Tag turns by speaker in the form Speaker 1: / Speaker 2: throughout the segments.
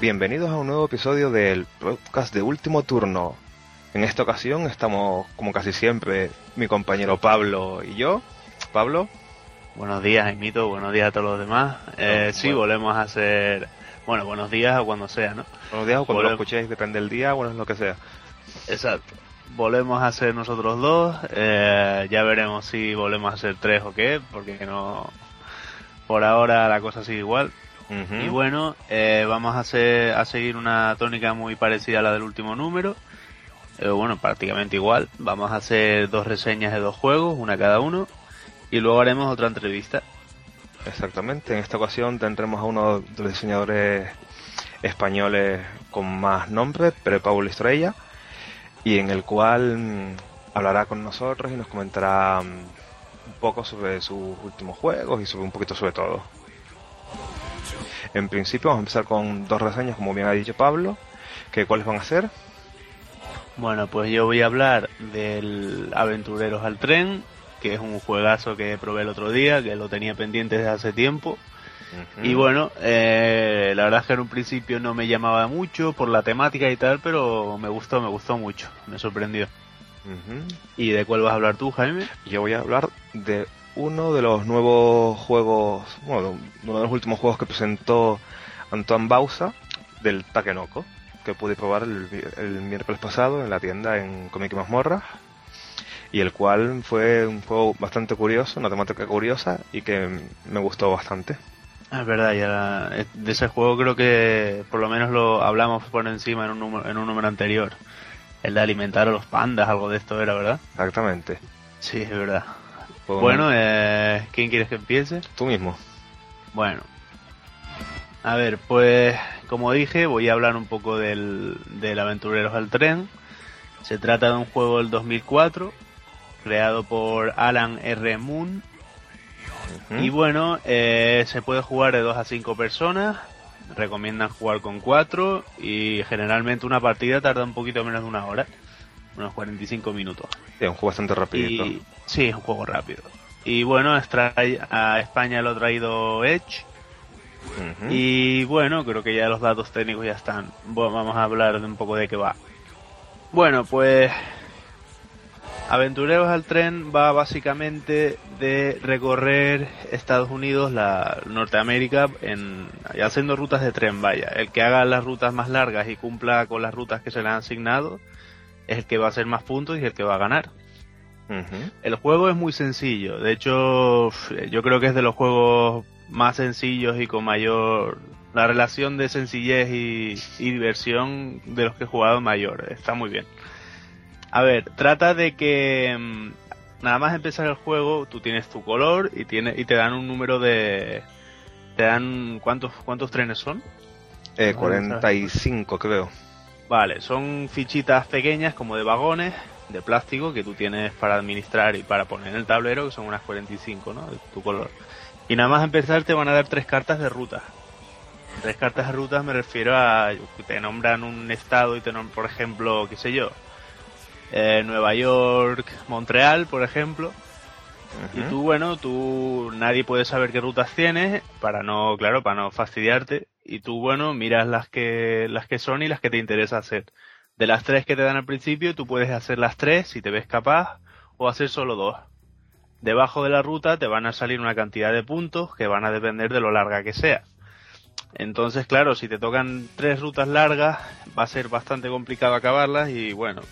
Speaker 1: Bienvenidos a un nuevo episodio del podcast de Último Turno. En esta ocasión estamos, como casi siempre, mi compañero Pablo y yo. Pablo.
Speaker 2: Buenos días, Jaimito. Buenos días a todos los demás. Eh, sí, volvemos a hacer. Bueno, buenos días o cuando sea, ¿no?
Speaker 1: Buenos días o cuando lo escuchéis, depende del día, bueno, es lo que sea.
Speaker 2: Exacto. Volvemos a ser nosotros dos. Eh, ya veremos si volvemos a ser tres o qué, porque no. Por ahora la cosa sigue igual. Y bueno, eh, vamos a, hacer, a seguir una tónica muy parecida a la del último número. Eh, bueno, prácticamente igual. Vamos a hacer dos reseñas de dos juegos, una cada uno. Y luego haremos otra entrevista.
Speaker 1: Exactamente. En esta ocasión tendremos a uno de los diseñadores españoles con más nombre, pero Paulo Estrella, y en el cual mm, hablará con nosotros y nos comentará mm, un poco sobre sus últimos juegos y sobre un poquito sobre todo. En principio vamos a empezar con dos reseñas, como bien ha dicho Pablo, que cuáles van a ser.
Speaker 2: Bueno, pues yo voy a hablar del Aventureros al Tren, que es un juegazo que probé el otro día, que lo tenía pendiente desde hace tiempo. Y bueno, eh, la verdad es que en un principio no me llamaba mucho por la temática y tal, pero me gustó, me gustó mucho, me sorprendió. ¿Y de cuál vas a hablar tú, Jaime?
Speaker 1: Yo voy a hablar de uno de los nuevos juegos, bueno, uno de los últimos juegos que presentó Antoine Bausa del Takenoko, que pude probar el, miércoles pasado en la tienda en Comic Mazmorra, y el cual fue un juego bastante curioso, una temática curiosa y que me gustó bastante.
Speaker 2: Es verdad, ya de ese juego creo que por lo menos lo hablamos por encima en un número, en un número anterior. El de alimentar a los pandas, algo de esto era, ¿verdad?
Speaker 1: Exactamente.
Speaker 2: Sí, es verdad. Bueno, eh, ¿quién quieres que empiece?
Speaker 1: Tú mismo.
Speaker 2: Bueno. A ver, pues como dije, voy a hablar un poco del, del Aventureros al Tren. Se trata de un juego del 2004, creado por Alan R. Moon. Y bueno, eh, se puede jugar de 2 a 5 personas. Recomiendan jugar con 4 y generalmente una partida tarda un poquito menos de una hora unos 45 minutos.
Speaker 1: Sí, un juego bastante rápido.
Speaker 2: Sí, es un juego rápido. Y bueno, a España lo ha traído Edge. Y bueno, creo que ya los datos técnicos ya están. vamos a hablar de un poco de qué va. Bueno, pues Aventureros al tren va básicamente de recorrer Estados Unidos, la Norteamérica, en, haciendo rutas de tren, vaya. El que haga las rutas más largas y cumpla con las rutas que se le han asignado, es el que va a hacer más puntos y el que va a ganar. El juego es muy sencillo, de hecho yo creo que es de los juegos más sencillos y con mayor... La relación de sencillez y, diversión de los que he jugado mayor, está muy bien. A ver, trata de que mm, nada más empezar el juego, tú tienes tu color y, tiene, y te dan un número de... Te dan... ¿Cuántos, cuántos trenes son?
Speaker 1: Eh, 45 creo.
Speaker 2: Vale, son fichitas pequeñas como de vagones de plástico que tú tienes para administrar y para poner en el tablero, que son unas 45, ¿no? De tu color. Y nada más empezar te van a dar tres cartas de ruta. Tres cartas de ruta me refiero a que te nombran un estado y te nombran, por ejemplo, qué sé yo, eh, Nueva York, Montreal, por ejemplo. Y tú, bueno, tú nadie puede saber qué rutas tienes para no, claro, para no fastidiarte y tú, bueno, miras las que, las que son y las que te interesa hacer. De las tres que te dan al principio, tú puedes hacer las tres si te ves capaz o hacer solo dos. Debajo de la ruta te van a salir una cantidad de puntos que van a depender de lo larga que sea. Entonces, claro, si te tocan tres rutas largas, va a ser bastante complicado acabarlas y bueno,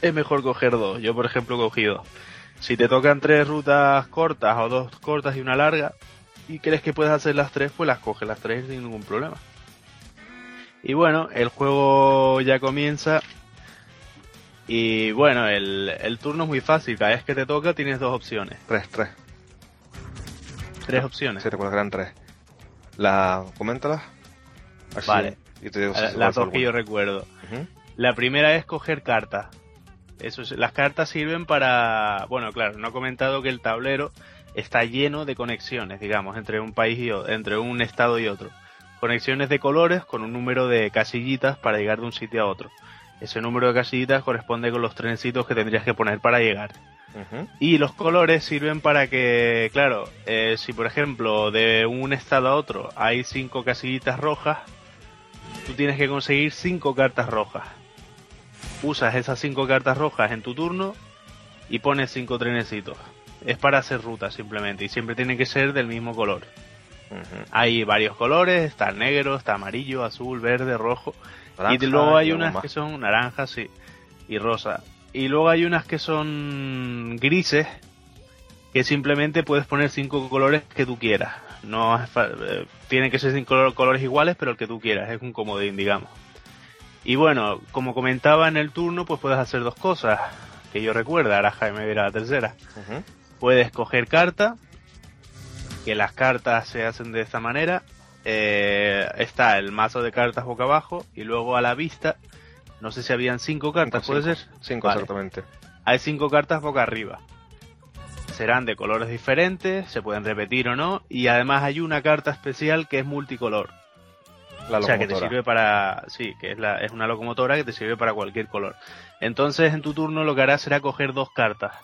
Speaker 2: es mejor coger dos. Yo, por ejemplo, he cogido. Si te tocan tres rutas cortas o dos cortas y una larga, y crees que puedes hacer las tres, pues las coges las tres sin ningún problema. Y bueno, el juego ya comienza. Y bueno, el, turno es muy fácil. Cada vez que te toca tienes dos opciones.
Speaker 1: Tres, tres.
Speaker 2: Tres opciones.
Speaker 1: Sí, recuerdo que eran tres. La, coméntalas.
Speaker 2: vale. Y te digo las dos que yo recuerdo. La primera es coger cartas. Eso las cartas sirven para, bueno, claro, no he comentado que el tablero está lleno de conexiones, digamos, entre un país y otro, entre un estado y otro. Conexiones de colores con un número de casillitas para llegar de un sitio a otro. Ese número de casillitas corresponde con los trencitos que tendrías que poner para llegar. Y los colores sirven para que, claro, eh, si por ejemplo de un estado a otro hay cinco casillitas rojas, tú tienes que conseguir cinco cartas rojas. Usas esas cinco cartas rojas en tu turno y pones cinco trenecitos. Es para hacer rutas simplemente y siempre tiene que ser del mismo color. Hay varios colores, está negro, está amarillo, azul, verde, rojo. y luego hay unas que son naranjas sí, y rosa. Y luego hay unas que son grises, que simplemente puedes poner cinco colores que tú quieras. No eh, tienen que ser cinco colores iguales, pero el que tú quieras, es un comodín, digamos. Y bueno, como comentaba en el turno, pues puedes hacer dos cosas que yo recuerdo, ahora Jaime verá la tercera. Puedes coger carta, que las cartas se hacen de esta manera. Eh, está el mazo de cartas boca abajo y luego a la vista, no sé si habían cinco cartas, ¿puede ser?
Speaker 1: Cinco, exactamente.
Speaker 2: Hay cinco cartas boca arriba. Serán de colores diferentes, se pueden repetir o no, y además hay una carta especial que es multicolor. La o sea, que te sirve para. Sí, que es, la, es una locomotora que te sirve para cualquier color. Entonces, en tu turno lo que harás será coger dos cartas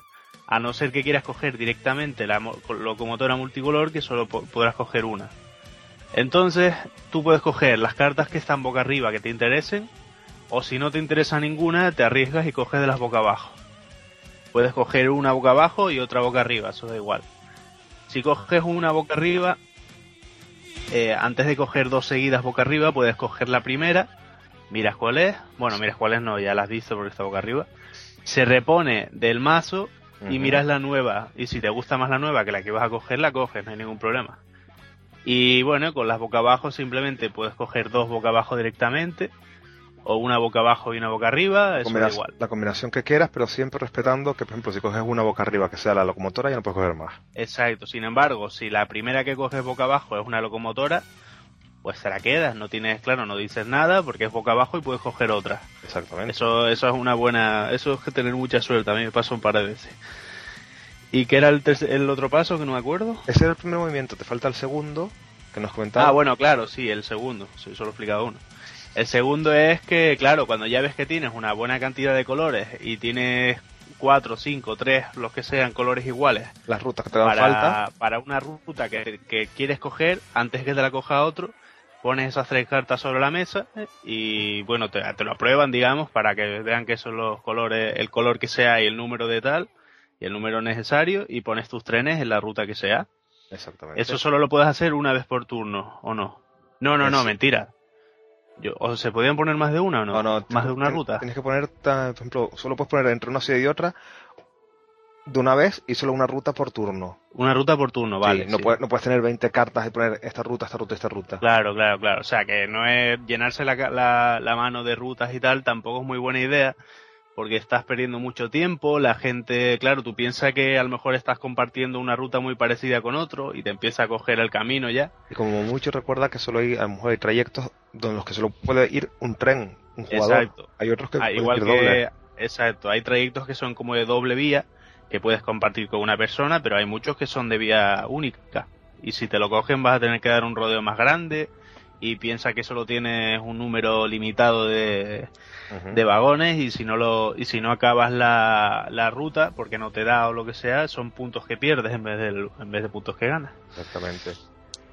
Speaker 2: a no ser que quieras coger directamente la locomotora multicolor, que solo podrás coger una. Entonces, tú puedes coger las cartas que están boca arriba que te interesen, o si no te interesa ninguna, te arriesgas y coges de las boca abajo. Puedes coger una boca abajo y otra boca arriba, eso da igual. Si coges una boca arriba, eh, antes de coger dos seguidas boca arriba, puedes coger la primera, miras cuál es, bueno, miras cuál es, no, ya la has visto porque está boca arriba, se repone del mazo y miras la nueva. Y si te gusta más la nueva que la que vas a coger, la coges, no hay ningún problema. Y bueno, con las boca abajo simplemente puedes coger dos boca abajo directamente, o una boca abajo y una boca arriba, eso da igual.
Speaker 1: La combinación que quieras, pero siempre respetando que, por ejemplo, si coges una boca arriba que sea la locomotora, ya no puedes coger más.
Speaker 2: Exacto, sin embargo, si la primera que coges boca abajo es una locomotora, pues se la quedas, no tienes, claro, no dices nada porque es boca abajo y puedes coger otra.
Speaker 1: Exactamente.
Speaker 2: Eso, eso es una buena, eso es que tener mucha suerte, a mí me pasó un par de veces. ¿Y qué era el, el otro paso que no me acuerdo?
Speaker 1: Ese era el primer movimiento, te falta el segundo, que nos comentaba.
Speaker 2: Ah, bueno, claro, sí, el segundo, sí, solo he explicado uno. El segundo es que, claro, cuando ya ves que tienes una buena cantidad de colores y tienes cuatro, cinco, tres, los que sean colores iguales.
Speaker 1: Las rutas que te dan falta.
Speaker 2: Para una ruta que, que, quieres coger, antes que te la coja otro, pones esas tres cartas sobre la mesa y bueno, te, lo aprueban, digamos, para que vean que son los colores, el color que sea y el número de tal, y el número necesario, y pones tus trenes en la ruta que sea.
Speaker 1: Exactamente.
Speaker 2: Eso solo lo puedes hacer una vez por turno, ¿o no? No, no, no, mentira. Yo, ¿O se podían poner más de una o no? no, más de una ruta.
Speaker 1: Tienes que poner, por ejemplo, solo puedes poner entre una ciudad y otra de una vez y solo una ruta por turno.
Speaker 2: Una ruta por turno, vale.
Speaker 1: no, Puedes, no puedes tener 20 cartas y poner esta ruta, esta ruta, esta ruta.
Speaker 2: Claro, claro, claro. O sea, que no es llenarse la, la, mano de rutas y tal, tampoco es muy buena idea, porque estás perdiendo mucho tiempo. La gente, claro, tú piensas que a lo mejor estás compartiendo una ruta muy parecida con otro y te empieza a coger el camino ya.
Speaker 1: Y como mucho recuerda que solo hay, a lo mejor hay trayectos donde los que solo puede ir un tren, un jugador. Exacto. Hay otros que
Speaker 2: ah, igual que, doble. Exacto, hay trayectos que son como de doble vía que puedes compartir con una persona, pero hay muchos que son de vía única. Y si te lo cogen vas a tener que dar un rodeo más grande y piensa que solo tienes un número limitado de, de vagones y si no lo y si no acabas la, la, ruta porque no te da o lo que sea son puntos que pierdes en vez de en vez de puntos que ganas.
Speaker 1: Exactamente.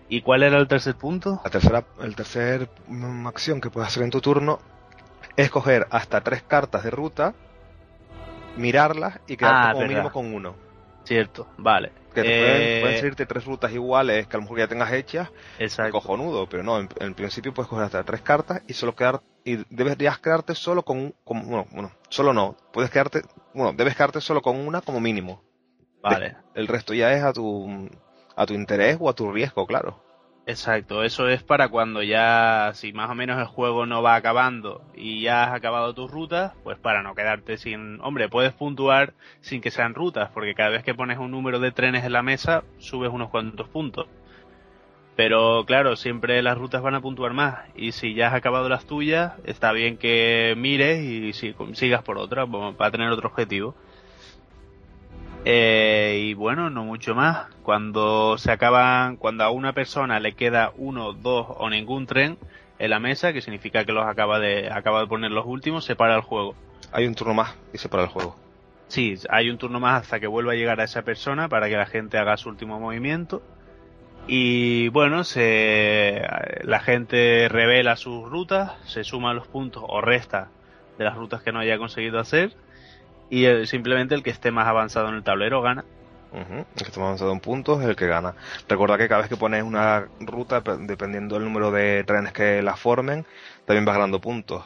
Speaker 2: Y cuál era el tercer punto
Speaker 1: la tercera el tercer mm, acción que puedes hacer en tu turno es coger hasta tres cartas de ruta mirarlas y quedarte ah, como mínimo con uno.
Speaker 2: Cierto, vale.
Speaker 1: Que te pueden, eh, salirte tres rutas iguales que a lo mejor ya tengas hechas.
Speaker 2: Exacto.
Speaker 1: Cojonudo, pero no, en, principio puedes coger hasta tres cartas y solo quedar y deberías quedarte solo con, con bueno, bueno, solo no, puedes quedarte, bueno, debes quedarte solo con una como mínimo.
Speaker 2: Vale.
Speaker 1: el resto ya es a tu a tu interés o a tu riesgo, claro.
Speaker 2: Exacto, eso es para cuando ya, si más o menos el juego no va acabando y ya has acabado tus rutas, pues para no quedarte sin... Hombre, puedes puntuar sin que sean rutas, porque cada vez que pones un número de trenes en la mesa, subes unos cuantos puntos. Pero claro, siempre las rutas van a puntuar más. Y si ya has acabado las tuyas, está bien que mires y si, sigas por otra, para tener otro objetivo. Eh, y bueno, no mucho más. Cuando se acaban, cuando a una persona le queda uno, dos o ningún tren en la mesa, que significa que los acaba de, acaba de poner los últimos, se para el juego.
Speaker 1: Hay un turno más y se para el juego.
Speaker 2: Sí, hay un turno más hasta que vuelva a llegar a esa persona para que la gente haga su último movimiento. Y bueno, se, la gente revela sus rutas, se suma los puntos o resta de las rutas que no haya conseguido hacer y simplemente el que esté más avanzado en el tablero gana.
Speaker 1: El que esté más avanzado en puntos es el que gana. Recuerda que cada vez que pones una ruta, dependiendo del número de trenes que la formen, también vas ganando puntos.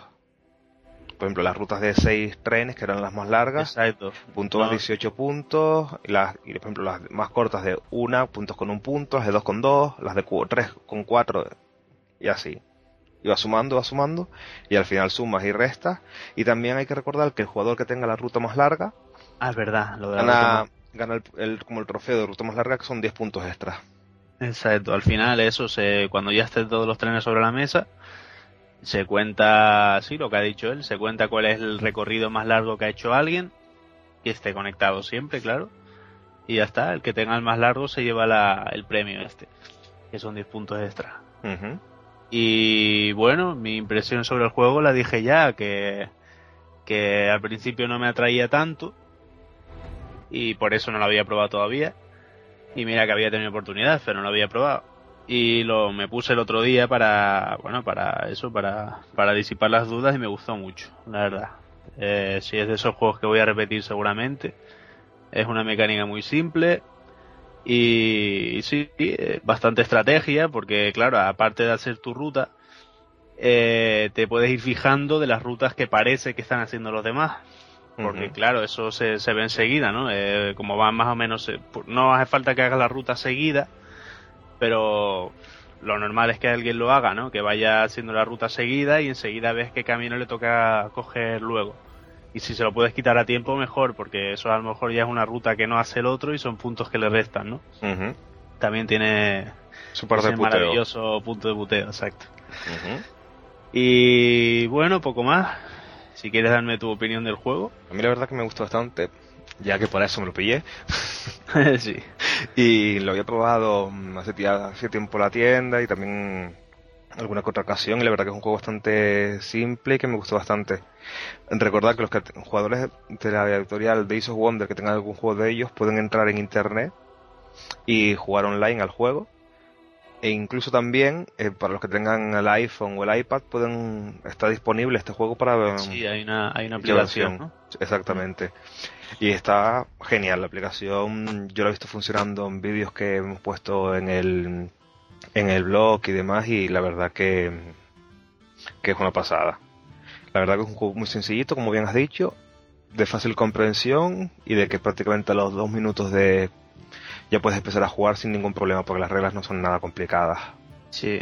Speaker 1: Por ejemplo, las rutas de 6 trenes, que eran las más largas,
Speaker 2: Exacto.
Speaker 1: puntos 18 puntos, y, las, y por ejemplo las más cortas de 1, puntos con un punto, las de 2 con 2, las de 3 con 4, y así. Y va sumando, va sumando, y al final sumas y restas. Y también hay que recordar que el jugador que tenga la ruta más larga,
Speaker 2: Ah, es verdad, lo de la
Speaker 1: gana,
Speaker 2: ruta
Speaker 1: gana el, el- como el trofeo de ruta más larga, que son 10 puntos extra.
Speaker 2: Exacto, al final eso se cuando ya estén todos los trenes sobre la mesa se cuenta, sí, lo que ha dicho él, se cuenta cuál es el recorrido más largo que ha hecho alguien que esté conectado siempre, claro. Y ya está, el que tenga el más largo se lleva la, el premio este, que son 10 puntos extra. Y bueno, mi impresión sobre el juego la dije ya, que, que al principio no me atraía tanto y por eso no lo había probado todavía. Y mira que había tenido oportunidad, pero no lo había probado. Y lo me puse el otro día para, bueno, para eso, para, para disipar las dudas y me gustó mucho, la verdad. Eh, si es de esos juegos que voy a repetir seguramente. Es una mecánica muy simple, y, y sí, eh, bastante estrategia, porque claro, aparte de hacer tu ruta, eh, te puedes ir fijando de las rutas que parece que están haciendo los demás. Porque claro, eso se, se ve enseguida, ¿no? Eh, como van más o menos, eh, no hace falta que hagas la ruta seguida, pero lo normal es que alguien lo haga, ¿no? Que vaya haciendo la ruta seguida y enseguida ves qué camino le toca coger luego. Y si se lo puedes quitar a tiempo, mejor, porque eso a lo mejor ya es una ruta que no hace el otro y son puntos que le restan, ¿no? También tiene
Speaker 1: Su parte de puteo.
Speaker 2: maravilloso punto de buteo, exacto. Y bueno, poco más. Si quieres darme tu opinión del juego.
Speaker 1: A mí la verdad que me gustó bastante, ya que para eso me lo pillé.
Speaker 2: sí.
Speaker 1: Y lo había probado mm, hace, hace tiempo en la tienda y también alguna que otra ocasión. Y la verdad que es un juego bastante simple y que me gustó bastante. Recordad que los que- jugadores de la editorial Days of Wonder que tengan algún juego de ellos pueden entrar en internet y jugar online al juego. E incluso también, eh, para los que tengan el iPhone o el iPad, pueden está disponible este juego para
Speaker 2: Sí, hay una, hay una
Speaker 1: ¿Qué
Speaker 2: aplicación.
Speaker 1: Exactamente. Y está genial la aplicación. Yo la he visto funcionando en vídeos que hemos puesto en el, en el blog y demás. Y la verdad que, que es una pasada. La verdad que es un juego muy sencillito, como bien has dicho, de fácil comprensión y de que prácticamente a los dos minutos de ya puedes empezar a jugar sin ningún problema porque las reglas no son nada complicadas.
Speaker 2: Sí.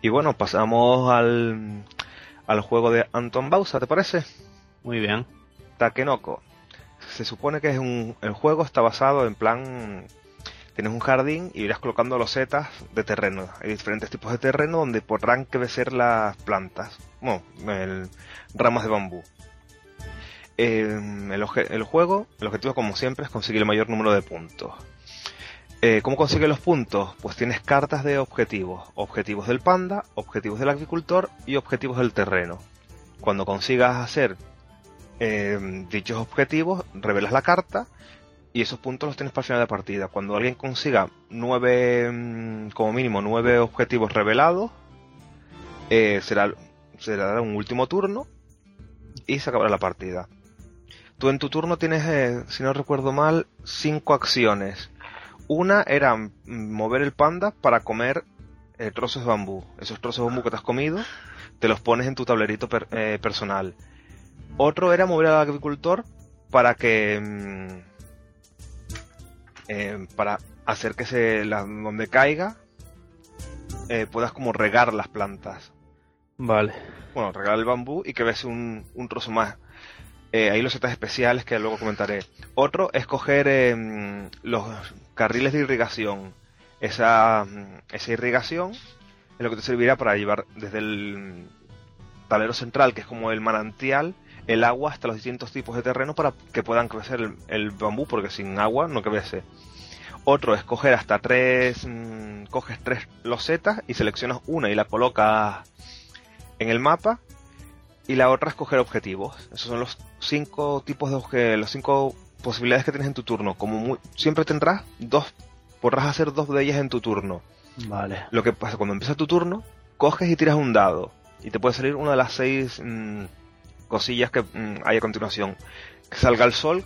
Speaker 1: Y bueno, pasamos al, al juego de Anton Bausa, ¿te parece?
Speaker 2: Muy bien.
Speaker 1: Takenoko. Se supone que es un, el juego está basado en plan tienes un jardín y irás colocando losetas de terreno. Hay diferentes tipos de terreno donde podrán crecer las plantas. Bueno, el- ramas de bambú. Eh, el, juego, el objetivo como siempre es conseguir el mayor número de puntos. Eh, ¿Cómo consigues los puntos? Pues tienes cartas de objetivos. Objetivos del panda, objetivos del agricultor y objetivos del terreno. Cuando consigas hacer eh, dichos objetivos, revelas la carta y esos puntos los tienes para el final de partida. Cuando alguien consiga nueve, mm, como mínimo nueve objetivos revelados, eh, será, será un último turno y se acabará la partida. Tú en tu turno tienes, eh, si no recuerdo mal, cinco acciones. Una era mm, mover el panda para comer eh, trozos de bambú. Esos trozos de bambú que te has comido, te los pones en tu tablerito per- personal. Otro era mover al agricultor para que mm, eh, para hacer que se la- donde caiga eh, puedas como regar las plantas.
Speaker 2: Vale.
Speaker 1: Bueno, regar el bambú y que ves un, un trozo más. Eh, hay los setas especiales que luego comentaré. Otro es coger eh, los carriles de irrigación. Esa, esa irrigación es lo que te servirá para llevar desde el tablero central, que es como el manantial, el agua hasta los distintos tipos de terreno para que puedan crecer el, el bambú, porque sin agua no crece. Otro es coger hasta tres, mm, coges tres losetas y seleccionas una y la colocas en el mapa y la otra es coger objetivos. Esos son los cinco tipos de obje- los cinco posibilidades que tienes en tu turno. Como siempre tendrás dos podrás hacer dos de ellas en tu turno.
Speaker 2: Vale.
Speaker 1: Lo que pasa, cuando empieza tu turno, coges y tiras un dado. Y te puede salir una de las seis mm, cosillas que mm, hay a continuación. Que salga el sol,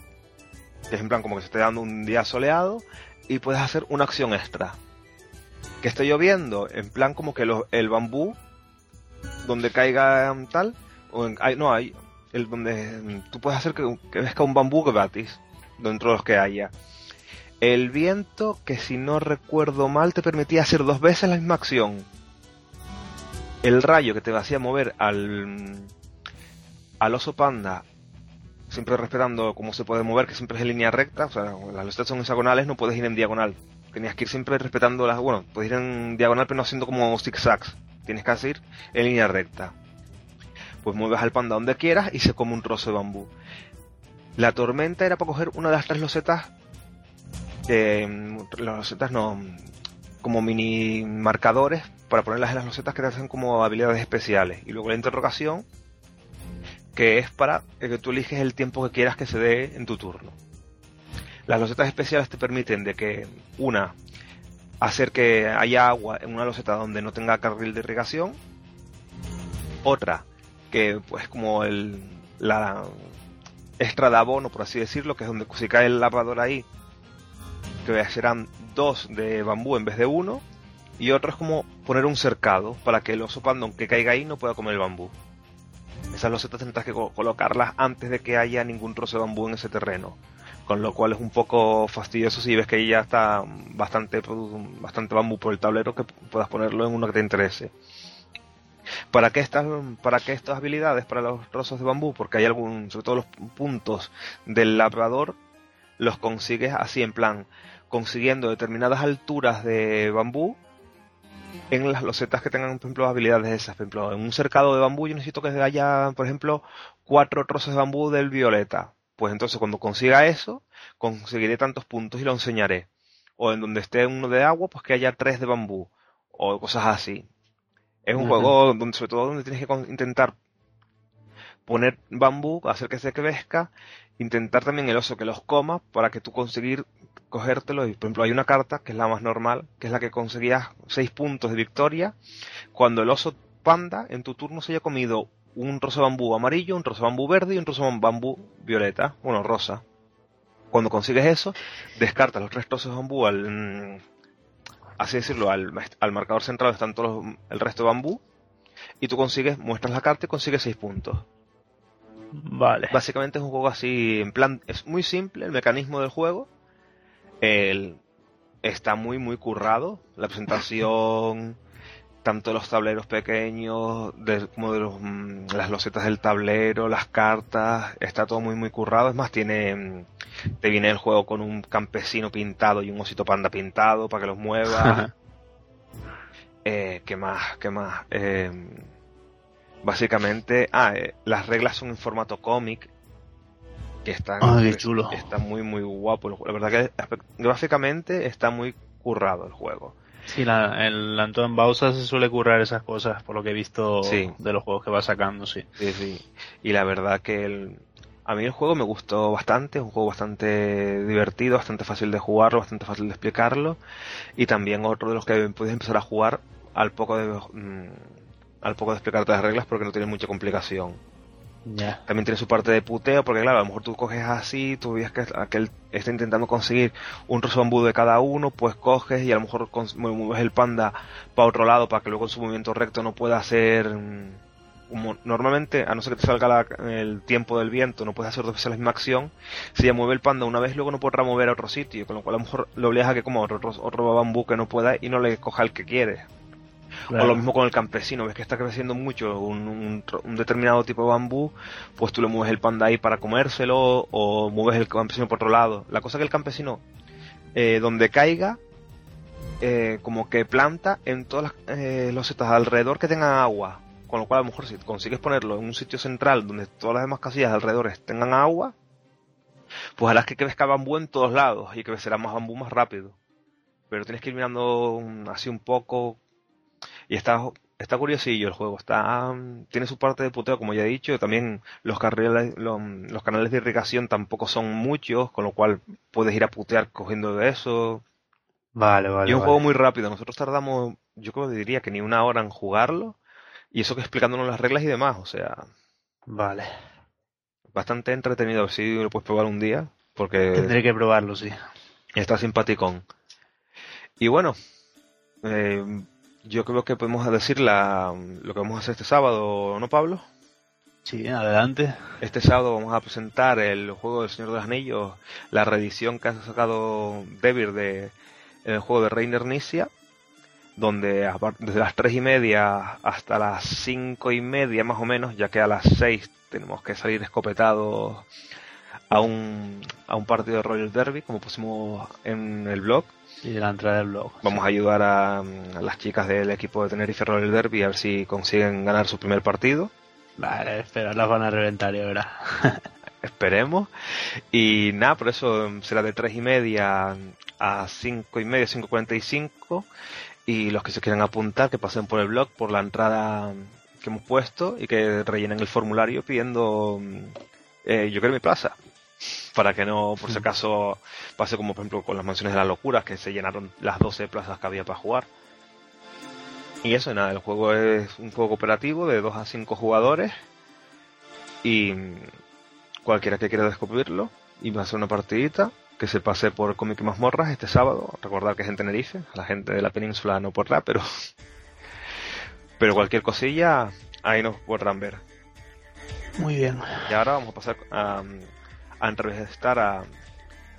Speaker 1: que es en plan como que se esté dando un día soleado, y puedes hacer una acción extra. Que esté lloviendo, en plan como que lo- el bambú, donde caiga mm, tal, o en- hay, no hay, el donde mm, tú puedes hacer que, que vezca un bambú gratis, dentro de los que haya. El viento, que si no recuerdo mal, te permitía hacer dos veces la misma acción. El rayo que te hacía mover al, al oso panda, siempre respetando cómo se puede mover, que siempre es en línea recta, o sea, las losetas son hexagonales, no puedes ir en diagonal. Tenías que ir siempre respetando las, bueno, puedes ir en diagonal pero no haciendo como zigzags. Tienes que ir en línea recta. Pues mueves al panda donde quieras y se come un trozo de bambú. La tormenta era para coger una de las tres losetas eh, las losetas no como mini marcadores para ponerlas en las losetas que te hacen como habilidades especiales y luego la interrogación que es para que tú eliges el tiempo que quieras que se dé en tu turno. Las losetas especiales te permiten de que una hacer que haya agua en una loseta donde no tenga carril de irrigación. Otra que pues como el la extra de abono por así decirlo que es donde si cae el lavador ahí que serán dos de bambú en vez de uno, y otro es como poner un cercado para que el oso panda, que caiga ahí, no pueda comer el bambú. Esas losetas tendrás que co- colocarlas antes de que haya ningún trozo de bambú en ese terreno. Con lo cual es un poco fastidioso si ves que ya está bastante, bastante bambú por el tablero que puedas ponerlo en uno que te interese. ¿Para qué, estas, ¿Para qué estas habilidades para los trozos de bambú? Porque hay algún, sobre todo los puntos del labrador, los consigues así en plan, consiguiendo determinadas alturas de bambú en las losetas que tengan, por ejemplo, habilidades esas. Por ejemplo, en un cercado de bambú yo necesito que haya, por ejemplo, cuatro trozos de bambú del violeta. Pues entonces cuando consiga eso, conseguiré tantos puntos y lo enseñaré. O en donde esté uno de agua, pues que haya tres de bambú. O cosas así. Es un juego donde, sobre todo donde tienes que intentar poner bambú, hacer que se crezca, intentar también el oso que los coma para que tú conseguir cogértelo. Y, por ejemplo, hay una carta que es la más normal, que es la que conseguías 6 puntos de victoria cuando el oso panda en tu turno se haya comido un de bambú amarillo, un de bambú verde y un de bambú violeta, bueno, rosa. Cuando consigues eso, descartas los tres trozos de bambú al, mm, así decirlo, al, al marcador central están todos los- el resto de bambú y tú consigues, muestras la carta y consigues 6 puntos.
Speaker 2: Vale.
Speaker 1: Básicamente es un juego así, en plan, es muy simple el mecanismo del juego. El, está muy, muy currado. La presentación, tanto de los tableros pequeños, de- como de los, mm, las losetas del tablero, las cartas, está todo muy, muy currado. Es más, tiene, mm, te viene el juego con un campesino pintado y un osito panda pintado para que los muevas. Eh, ¿Qué más? ¿Qué más? Eh, básicamente, ah, eh, las reglas son en formato cómic. Que están,
Speaker 2: Ah, qué chulo.
Speaker 1: está muy, muy guapo. el juego. La verdad que gráficamente está muy currado el juego.
Speaker 2: Sí, la, el Antoine Bausa se suele currar esas cosas, por lo que he visto
Speaker 1: Sí.
Speaker 2: de los juegos que va sacando, sí.
Speaker 1: Sí, sí. Y la verdad que el, a mí el juego me gustó bastante. Es un juego bastante divertido, bastante fácil de jugarlo, bastante fácil de explicarlo. Y también otro de los que puedes empezar a jugar al poco de, mm, al poco de explicarte las reglas porque no tiene mucha complicación. También tiene su parte de puteo, porque claro, a lo mejor tú coges así, tú ves que aquel está intentando conseguir un trozo de cada uno, pues coges y a lo mejor mueves el panda para otro lado para que luego en su movimiento recto no pueda hacer... mm, normalmente, a no ser que te salga la- el tiempo del viento, no puedes hacer dos veces la misma acción. Si ya mueve el panda una vez, luego no podrá mover a otro sitio, con lo cual a lo mejor lo obligas a que como otro, otro bambú que no pueda y no le coja el que quiere.
Speaker 2: Claro.
Speaker 1: O lo mismo con el campesino, ves que está creciendo mucho un, un tro- un determinado tipo de bambú, pues tú le mueves el panda ahí para comérselo o mueves el campesino por otro lado. La cosa es que el campesino, eh, donde caiga, eh, como que planta en todas las eh, losetas alrededor que tengan agua. Con lo cual a lo mejor si consigues ponerlo en un sitio central donde todas las demás casillas alrededor tengan agua, pues harás que crezca bambú en todos lados y que crecerá más bambú más rápido. Pero tienes que ir mirando así un poco y está, está curiosillo el juego. Está, tiene su parte de puteo, como ya he dicho. También los, carriles, los, los canales de irrigación tampoco son muchos, con lo cual puedes ir a putear cogiendo de eso.
Speaker 2: Vale, vale.
Speaker 1: Y es un juego muy rápido. Nosotros tardamos, yo creo que diría que ni una hora en jugarlo. Y eso que explicándonos las reglas y demás. O sea,
Speaker 2: Vale.
Speaker 1: bastante entretenido. A ver si lo puedes probar un día. Porque
Speaker 2: Tendré que probarlo, sí.
Speaker 1: está simpaticón. Y bueno, eh, yo creo que podemos decir la, lo que vamos a hacer este sábado, ¿no, Pablo?
Speaker 2: Sí, adelante.
Speaker 1: Este sábado vamos a presentar el juego del Señor de los Anillos, la reedición que ha sacado Devir de el juego de Reiner Nisia, donde desde las tres y media hasta las cinco y media más o menos, ya que a las seis tenemos que salir escopetados a un, a un partido de Royal Derby, como pusimos en el blog.
Speaker 2: Y de la entrada del blog.
Speaker 1: Vamos a ayudar a, a las chicas del equipo de Tenerife Royal Derby a ver si consiguen ganar su primer partido.
Speaker 2: Vale, espera, las van a reventar, ya verás.
Speaker 1: esperemos. Y nada, por eso mm, será de tres y media a cinco y media, 5.45. Y los que se quieran apuntar, que pasen por el blog, por la entrada mm, que hemos puesto y que rellenen el formulario pidiendo mm, eh, yo quiero mi plaza. Para que no, por si acaso, pase como por ejemplo con las mansiones de las locuras, que se llenaron las 12 plazas que había para jugar. Y eso, nada, el juego es un juego cooperativo de 2 a 5 jugadores. Y cualquiera que quiera descubrirlo y va a hacer una partidita que se pase por Comic Mazmorras este sábado. Recordar que es en Tenerife, a la gente de la península no podrá, pero pero cualquier cosilla ahí nos podrán ver.
Speaker 2: Muy bien.
Speaker 1: Y ahora vamos a pasar a, a entrevistar a,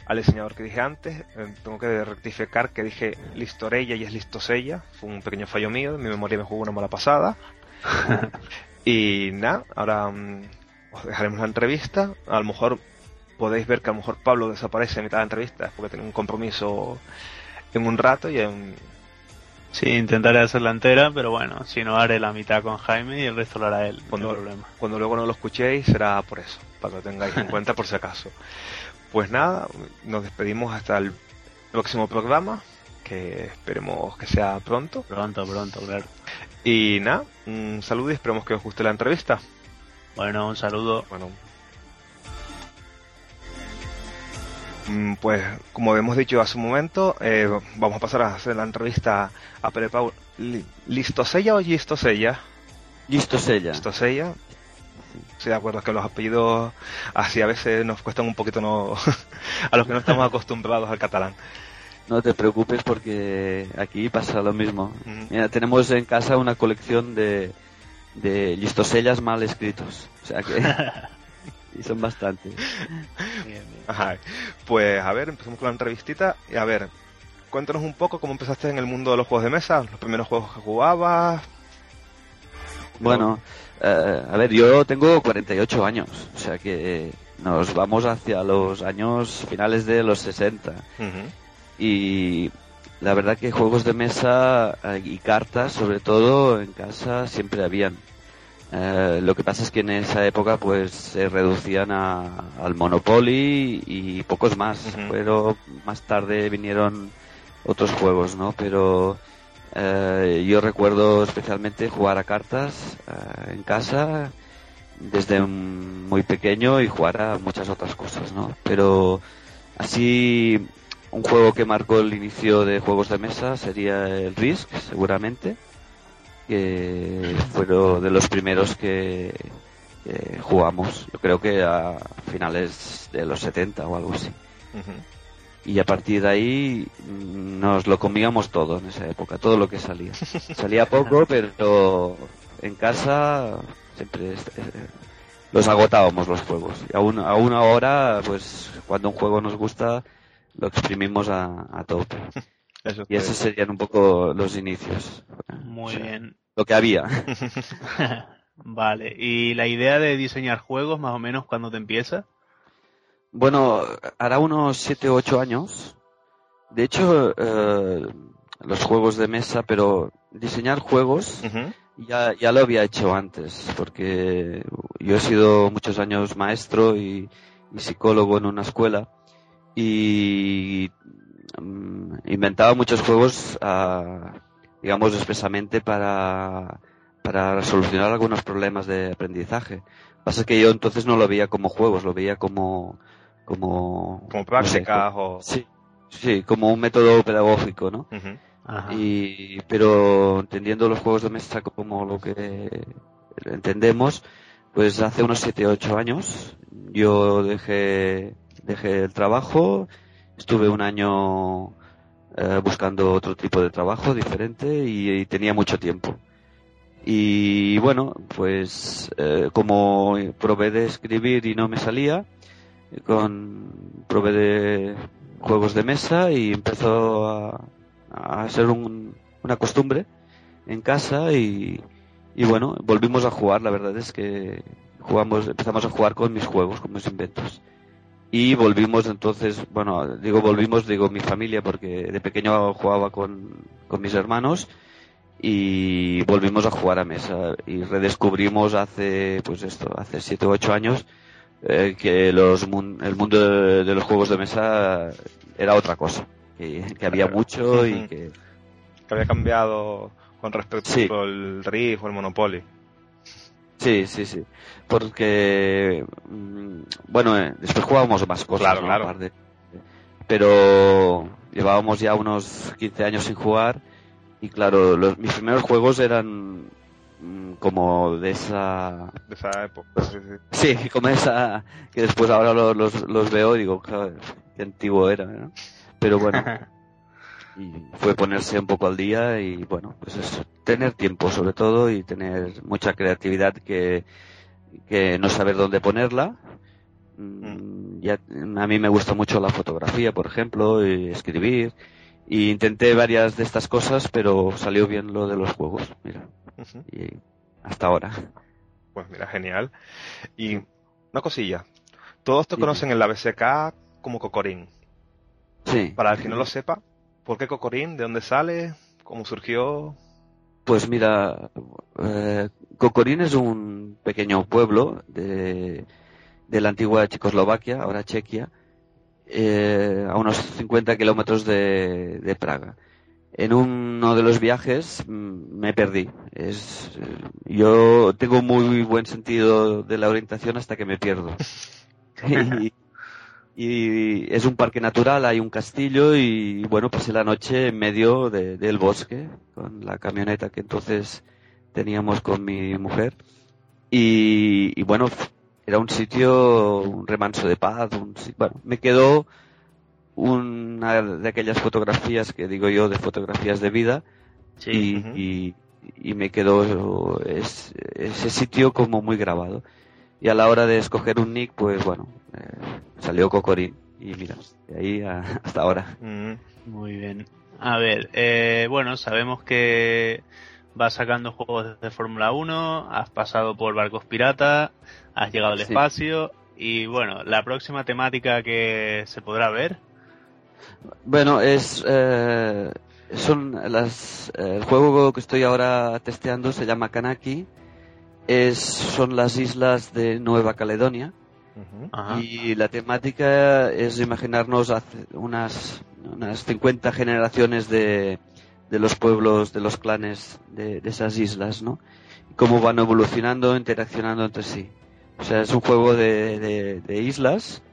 Speaker 1: al diseñador que dije antes. Eh, tengo que rectificar que dije Listorella y es Listosella. Fue un pequeño fallo mío, mi memoria me jugó una mala pasada. y nada, ahora mm, os dejaremos la entrevista. A lo mejor podéis ver que a lo mejor Pablo desaparece a mitad de la entrevista porque tiene un compromiso en un rato y en,
Speaker 2: Sí, intentaré hacerla entera, pero bueno, si no haré la mitad con Jaime y el resto lo hará él.
Speaker 1: Cuando-
Speaker 2: No problema.
Speaker 1: cuando luego no lo escuchéis será por eso, para que lo tengáis en cuenta por si acaso. Pues nada, nos despedimos hasta el próximo programa, que esperemos que sea pronto.
Speaker 2: Pronto, pronto, claro.
Speaker 1: Y nada, un saludo y esperemos que os guste la entrevista.
Speaker 2: Bueno, un saludo.
Speaker 1: Bueno. Pues como hemos dicho hace un momento, eh, vamos a pasar a hacer la entrevista a Pere Pau. Li- ¿Listosella o Gistosella?
Speaker 3: Listo, Sella.
Speaker 1: Listosella. Sí, de acuerdo, es que los apellidos así a veces nos cuestan un poquito no a los que no estamos acostumbrados al catalán.
Speaker 3: No te preocupes porque aquí pasa lo mismo.
Speaker 1: Ujú.
Speaker 3: Mira, tenemos en casa una colección de, de listosellas mal escritos. O sea que... y son bastantes.
Speaker 2: Bien, bien.
Speaker 1: Ajá. Pues a ver, empezamos con la entrevistita. Y a ver, cuéntanos un poco cómo empezaste en el mundo de los juegos de mesa, los primeros juegos que jugabas.
Speaker 3: Bueno, eh, a ver, yo tengo 48 años. O sea que nos vamos hacia los años finales de los 60.
Speaker 1: Ujú.
Speaker 3: y la verdad que juegos de mesa eh, y cartas sobre todo en casa siempre habían Eh, lo que pasa es que en esa época pues se reducían a- al Monopoly y pocos más pero más tarde vinieron otros juegos no pero eh, yo recuerdo especialmente jugar a cartas eh, en casa desde muy pequeño y jugar a muchas otras cosas no pero así un juego que marcó el inicio de juegos de mesa sería el Risk, seguramente, que fueron de los primeros que, que jugamos, yo creo que a finales de los 70 o algo así. Y a partir de ahí mm, nos lo comíamos todo en esa época, todo lo que salía. Salía poco, pero en casa siempre eh, los agotábamos los juegos. Y aún, aún ahora, pues cuando un juego nos gusta, lo exprimimos a, a tope.
Speaker 1: Eso
Speaker 3: Y
Speaker 1: es
Speaker 3: esos serían un poco los inicios.
Speaker 2: Muy
Speaker 3: O sea,
Speaker 2: bien.
Speaker 3: Lo que había.
Speaker 2: vale. ¿Y la idea de diseñar juegos, más o menos, cuando te empieza?
Speaker 3: Bueno, hará unos 7 u 8 años. De hecho, eh, los juegos de mesa, pero diseñar juegos ya, ya lo había hecho antes, porque yo he sido muchos años maestro y, y psicólogo en una escuela y inventaba muchos juegos, ah, digamos, expresamente para, para solucionar algunos problemas de aprendizaje. Pasa que yo entonces no lo veía como juegos, lo veía como, como,
Speaker 1: Como
Speaker 3: no sé,
Speaker 1: prácticas o...
Speaker 3: Sí, sí, como un método pedagógico, ¿no?
Speaker 2: Ajá.
Speaker 3: y pero entendiendo los juegos de mesa como lo que entendemos pues hace unos 7 8 años yo dejé dejé el trabajo estuve un año eh, buscando otro tipo de trabajo diferente y, tenía mucho tiempo y bueno pues eh, como probé de escribir y no me salía con probé de juegos de mesa y empezó a, a ser un- una costumbre en casa y, y bueno, volvimos a jugar, la verdad es que jugamos, empezamos a jugar con mis juegos, con mis inventos. Y volvimos entonces, bueno, digo volvimos, digo mi familia, porque de pequeño jugaba con, con mis hermanos y volvimos a jugar a mesa y redescubrimos hace, pues esto, hace siete o ocho años eh, que los el mundo de, de los juegos de mesa era otra cosa, que, que había mucho y que
Speaker 1: Que había cambiado con respecto
Speaker 3: Sí.
Speaker 1: al Riff o el Monopoly.
Speaker 3: Sí, sí, sí. Porque, mm, bueno, eh, después jugábamos más cosas,
Speaker 1: Claro,
Speaker 3: ¿no?
Speaker 1: claro.
Speaker 3: Aparte. Pero llevábamos ya unos 15 años sin jugar y claro, los, mis primeros juegos eran mm, como de esa...
Speaker 1: De esa época. Sí, sí.
Speaker 3: Sí, como esa... que después ahora lo- los, los veo y digo, "Joder, qué antiguo era, ¿no? Pero bueno, y fue ponerse un poco al día y bueno, pues es tener tiempo sobre todo y tener mucha creatividad que, que no saber dónde ponerla. Mm, Ya, a mí me gusta mucho la fotografía, por ejemplo, y escribir. Y intenté varias de estas cosas, pero salió bien lo de los juegos, mira. Y hasta ahora.
Speaker 1: Pues mira, genial. Y una cosilla. Todos te
Speaker 3: Dime.
Speaker 1: conocen en la BSK como Cocorín.
Speaker 3: Sí.
Speaker 1: Para el que no lo sepa, ¿por qué Cocorín? ¿De dónde sale? ¿Cómo surgió?
Speaker 3: Pues mira, eh, Kokorín es un pequeño pueblo de, de la antigua Checoslovaquia, ahora Chequia, eh, a unos 50 kilómetros de, de Praga. En uno de los viajes mm, me perdí. Es, yo tengo muy buen sentido de la orientación hasta que me pierdo. y, y es un parque natural, hay un castillo y bueno, pasé la noche en medio de- del bosque con la camioneta que entonces teníamos con mi mujer y, y bueno, era un sitio, un remanso de paz, un bueno, me quedó una de aquellas fotografías que digo yo de fotografías de vida
Speaker 2: Sí.
Speaker 3: y, y, y me quedó es- ese sitio como muy grabado. Y a la hora de escoger un nick, pues bueno, eh, salió Cocorín. Y mira, de ahí a- hasta ahora.
Speaker 1: Mm,
Speaker 2: Muy bien. A ver, eh, bueno, sabemos que vas sacando juegos de Fórmula 1, has pasado por barcos piratas, has llegado al
Speaker 3: Sí.
Speaker 2: espacio y bueno, la próxima temática que se podrá ver.
Speaker 3: Bueno, es eh, son las el juego que estoy ahora testeando se llama Kanaki. Es son las islas de Nueva Caledonia. Y la temática es imaginarnos hace unas, unas 50 generaciones de, de los pueblos, de los clanes de, de esas islas, ¿no? Cómo van evolucionando, interaccionando entre sí. O sea, es un juego de, de- de islas,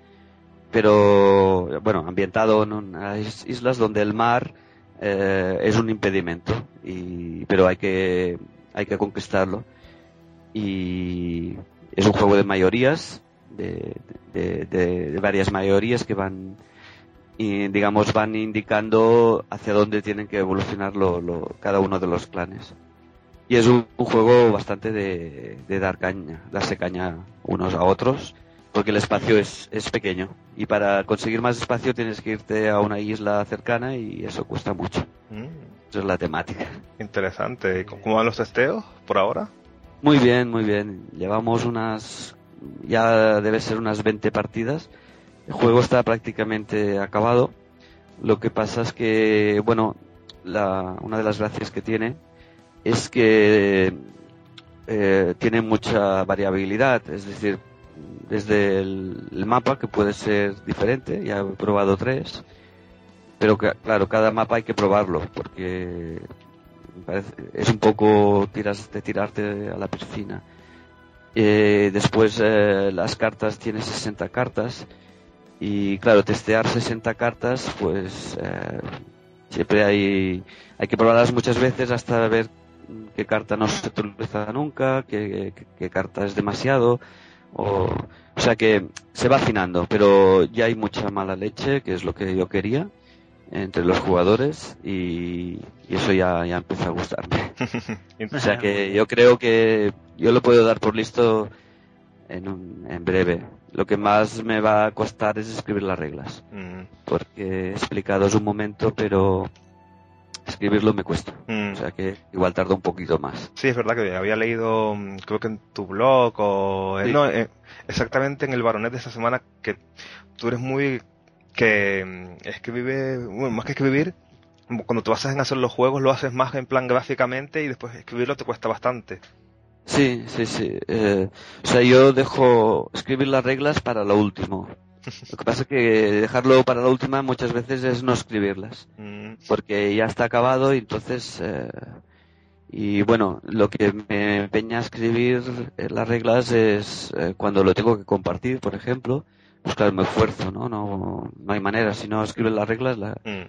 Speaker 3: pero, bueno, ambientado en unas islas donde el mar eh, es un impedimento, y, pero hay que, hay que conquistarlo. Y es un juego de mayorías, de, de- de- de varias mayorías que van y digamos van indicando hacia dónde tienen que evolucionar lo- lo- cada uno de los clanes. Y es un, un juego bastante de, dar caña darse caña unos a otros porque el espacio es, es pequeño. Y para conseguir más espacio tienes que irte a una isla cercana y eso cuesta mucho.
Speaker 1: Mm,
Speaker 3: eso es la temática.
Speaker 1: Interesante. ¿Y ¿Cómo van los testeos por ahora?
Speaker 3: Muy bien, muy bien. Llevamos unas, ya debe ser unas 20 partidas. El juego está prácticamente acabado. Lo que pasa es que, bueno, la, una de las gracias que tiene es que eh, tiene mucha variabilidad. Es decir, desde el, mapa, que puede ser diferente, ya he probado tres, pero claro, cada mapa hay que probarlo, porque parece- es un poco tiras de tirarte a la piscina. Eh, después eh, las cartas tiene 60 cartas Y claro, testear 60 cartas, pues eh, siempre hay, hay que probarlas muchas veces hasta ver qué carta no se utiliza nunca, qué, qué, carta es demasiado. O, o sea que se va afinando, pero ya hay mucha mala leche, que es lo que yo quería entre los jugadores y, eso ya, ya empieza a gustarme. o sea que yo creo que yo lo puedo dar por listo en, en breve. Lo que más me va a costar es escribir las reglas. Mm. Porque he explicado un momento, pero escribirlo me cuesta. Mm. O sea que igual tarda un poquito más.
Speaker 1: Sí, es verdad que había leído, mm, creo que en tu blog o... No, eh, exactamente en el baronet de esta semana que tú eres muy que mm, escribe, bueno, más que escribir, cuando tú vas a hacer los juegos lo haces más en plan gráficamente y después escribirlo te cuesta bastante.
Speaker 3: Sí, sí, sí. Eh, o sea, yo dejo escribir las reglas para lo último. Lo que pasa es que dejarlo para la última muchas veces es no escribirlas. Mm. Porque ya está acabado y entonces... Eh, y bueno, lo que me empeña a escribir las reglas es eh, cuando lo tengo que compartir, por ejemplo claro, me esfuerzo, ¿no? No, no hay manera, si no escribes las reglas. La... Mm.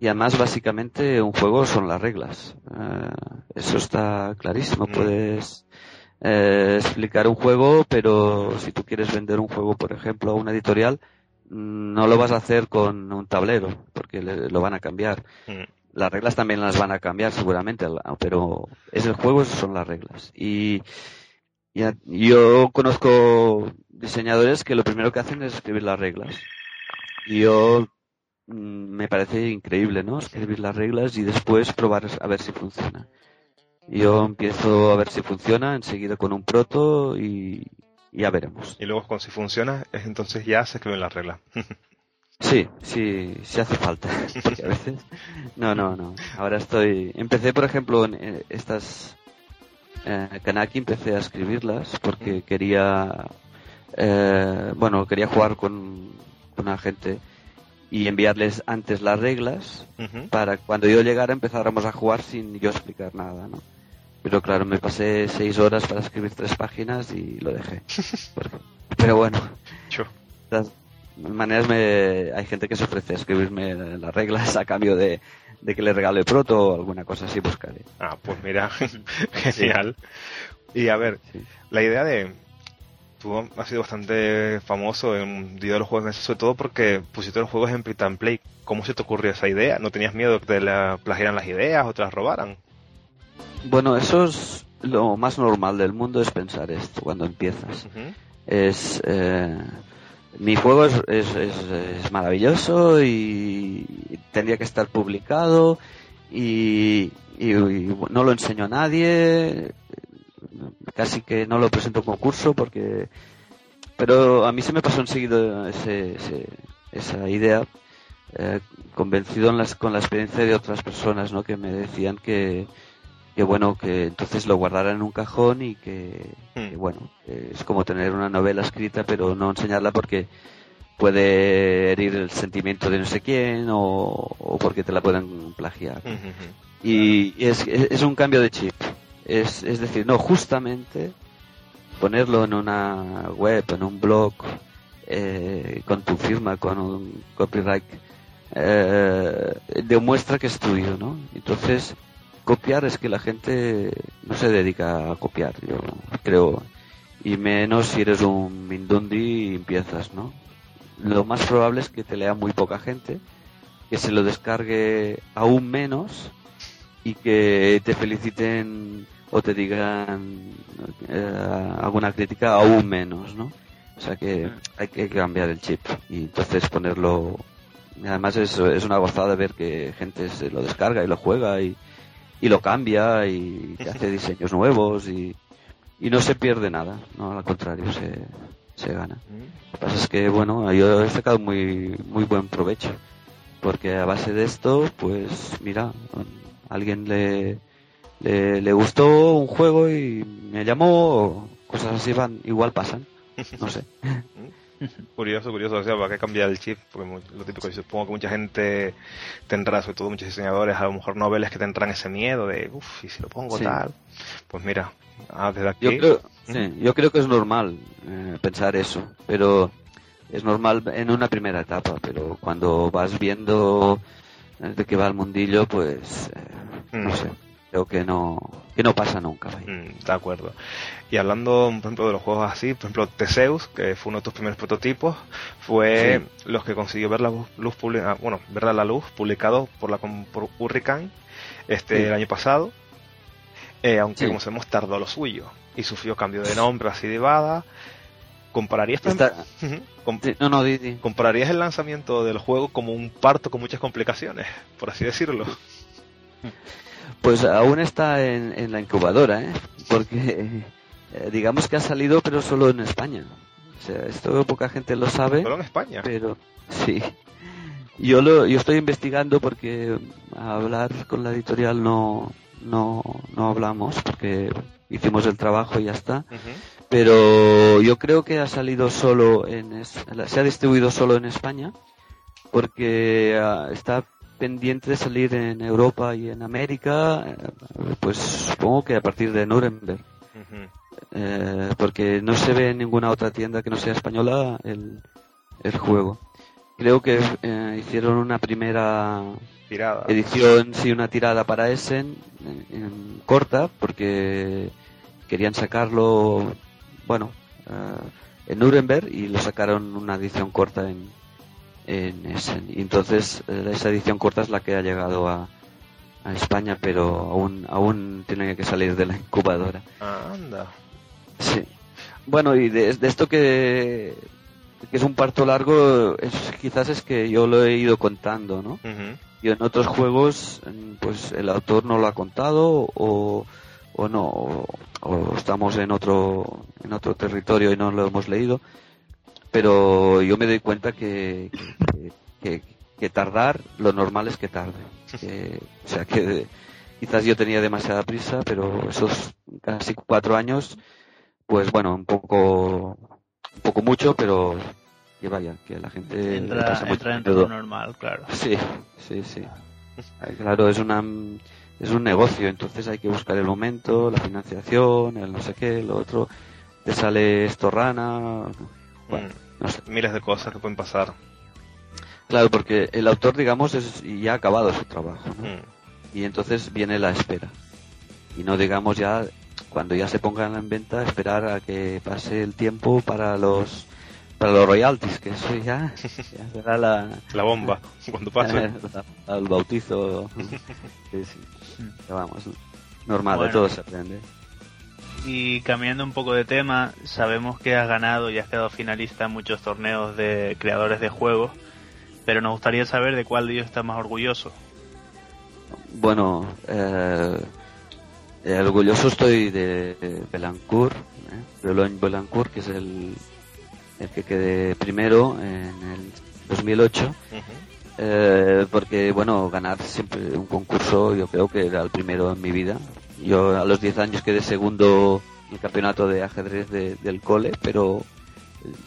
Speaker 3: Y además, básicamente, un juego son las reglas. Eh, eso está clarísimo. Mm. Puedes eh, explicar un juego, pero si tú quieres vender un juego, por ejemplo, a una editorial, mm, no lo vas a hacer con un tablero, porque lo van a cambiar. Las reglas también las van a cambiar seguramente, pero es el juego, son las reglas. Y ya, yo conozco diseñadores que lo primero que hacen es escribir las reglas. Y yo mm, me parece increíble, ¿no? Escribir las reglas y después probar a ver si funciona. Yo empiezo a ver si funciona, enseguida con un proto y ya veremos.
Speaker 1: Y luego cuando si funciona, es entonces ya se escriben las reglas.
Speaker 3: sí, sí, sí hace falta. Porque a veces... No, no, no. Ahora estoy... Empecé, por ejemplo, en estas... Eh, Kanaki empecé a escribirlas porque quería eh, bueno, quería jugar con, con la gente y enviarles antes las reglas para cuando yo llegara empezáramos a jugar sin yo explicar nada, ¿no? Pero claro, me pasé seis horas para escribir tres páginas y lo dejé. Pero bueno, maneras me... hay gente que se ofrece a escribirme las reglas a cambio de, de que le regale proto o alguna cosa así buscaré.
Speaker 1: Ah, pues mira, genial. Y a ver, la idea de, tú has sido bastante famoso en Día de los Juegos, sobre todo porque pusiste los juegos en print and play. ¿Cómo se te ocurrió esa idea? ¿No tenías miedo de que te la plagiaran las ideas o te las robaran?
Speaker 3: Bueno, eso es lo más normal del mundo, es pensar esto cuando empiezas. Es. Eh, mi juego es, es, maravilloso y tendría que estar publicado y, y, no lo enseño a nadie casi que no lo presento en concurso porque pero a mí se me pasó enseguida ese, esa idea eh, convencido en las, con la experiencia de otras personas ¿no? que me decían que, que bueno que entonces lo guardara en un cajón y que, hmm. bueno es como tener una novela escrita pero no enseñarla porque puede herir el sentimiento de no sé quién o, porque te la pueden plagiar hmm, hmm, y es, es un cambio de chip es, es decir, no, justamente ponerlo en una web, en un blog, eh, con tu firma, con un copyright, eh, demuestra que es tuyo, ¿no? Entonces, copiar es que la gente no se dedica a copiar, yo creo, y menos si eres un Mindundi y empiezas, ¿no? Lo más probable es que te lea muy poca gente, que se lo descargue aún menos y que te feliciten o te digan eh, alguna crítica aún menos, ¿no? O sea que hay que cambiar el chip y entonces ponerlo. Además es, es una gozada ver que gente se lo descarga y lo juega y, y lo cambia y hace diseños nuevos y, y no se pierde nada, no al contrario se, se gana. Lo que pasa es que bueno, yo he sacado muy muy buen provecho porque a base de esto, pues mira, alguien le le, gustó un juego y me llamó, cosas así van, igual pasan, no sé.
Speaker 1: Curioso, curioso, o sea, ¿para qué cambiar el chip? Porque lo típico, yo supongo que mucha gente tendrá, sobre todo muchos diseñadores, a lo mejor noveles que tendrán ese miedo de, uff, y si lo pongo tal. Pues mira, ah, desde aquí.
Speaker 3: Yo creo, yo creo que es normal eh, pensar eso, pero es normal en una primera etapa, pero cuando vas viendo de qué va el mundillo, pues eh, no
Speaker 1: Mm.
Speaker 3: sé, creo que no que no pasa nunca.
Speaker 1: Mm, de acuerdo. Y hablando, por ejemplo, de los juegos así, por ejemplo, Teseus, que fue uno de tus primeros prototipos, fue los que consiguió ver la luz publica- bueno, ver la luz, publicado por la por Hurricane este
Speaker 3: Sí.
Speaker 1: el año pasado. Eh, aunque
Speaker 3: Sí.
Speaker 1: como sabemos tardó lo suyo y sufrió cambio de nombre así de Bada. ¿Compararías,
Speaker 3: Está- no, no, di, di.
Speaker 1: ¿Compararías el lanzamiento del juego como un parto con muchas complicaciones, por así decirlo?
Speaker 3: Pues aún está en, en la incubadora, ¿eh? Porque eh, digamos que ha salido, pero solo en España. O sea, esto poca gente lo sabe,
Speaker 1: Solo en España.
Speaker 3: pero sí. Yo lo, yo estoy investigando porque a hablar con la editorial no, no, no hablamos porque hicimos el trabajo y ya está. Pero yo creo que ha salido solo en, es- se ha distribuido solo en España porque ah, está pendiente de salir en Europa y en América, eh, pues supongo que a partir de Nuremberg, eh, porque no se ve en ninguna otra tienda que no sea española el, el juego. Creo que eh, hicieron una primera
Speaker 1: Tirada.
Speaker 3: edición, sí, una tirada para Essen, en- en corta, porque querían sacarlo, bueno, eh, en Nuremberg y lo sacaron una edición corta en, en. Y entonces eh, esa edición corta es la que ha llegado a, a España, pero aún, aún tiene que salir de la incubadora.
Speaker 1: Anda.
Speaker 3: Sí. Bueno, y de, de esto que, que es un parto largo, es, quizás es que yo lo he ido contando, ¿no? Y en otros juegos, mm, pues el autor no lo ha contado o, o no, o, o estamos en otro, en otro territorio y no lo hemos leído. Pero yo me doy cuenta que, que, que- que tardar, lo normal es que tarde. Que- o sea que quizás yo tenía demasiada prisa, pero esos casi cuatro años, pues bueno, un poco, un poco mucho, pero que vaya, que la gente
Speaker 2: Entra,
Speaker 3: pasa
Speaker 2: entra dentro de
Speaker 3: rápido.
Speaker 2: lo normal, claro.
Speaker 3: Sí, sí, sí. Eh, Claro, es una es un negocio, entonces hay que buscar el momento, la financiación, el no sé qué, lo otro. Te sale esto rana. Bueno.
Speaker 1: Mm. Miles de cosas que pueden pasar.
Speaker 3: Claro, porque el autor, digamos, es, y ya ha acabado su trabajo, ¿no?
Speaker 1: Mm.
Speaker 3: Y entonces viene la espera. Y no digamos ya, cuando ya se pongan en venta, esperar a que pase el tiempo para los para los royalties, que eso ya, ya será la,
Speaker 1: La bomba, cuando pase.
Speaker 3: al bautizo. Sí, sí. Ya vamos, normal, de todo se aprende.
Speaker 2: Y cambiando un poco de tema, sabemos que has ganado y has quedado finalista en muchos torneos de creadores de juegos, pero nos gustaría saber de cuál de ellos estás más orgulloso.
Speaker 3: Bueno, eh, eh, orgulloso estoy de, Belancourt, ¿eh? de Boulogne Belancourt, que es el, el que quedé primero en el 2008.
Speaker 1: Ujú.
Speaker 3: Eh, porque bueno, ganar siempre un concurso yo creo que era el primero en mi vida. Yo a los 10 años quedé segundo en el campeonato de ajedrez de- del cole, pero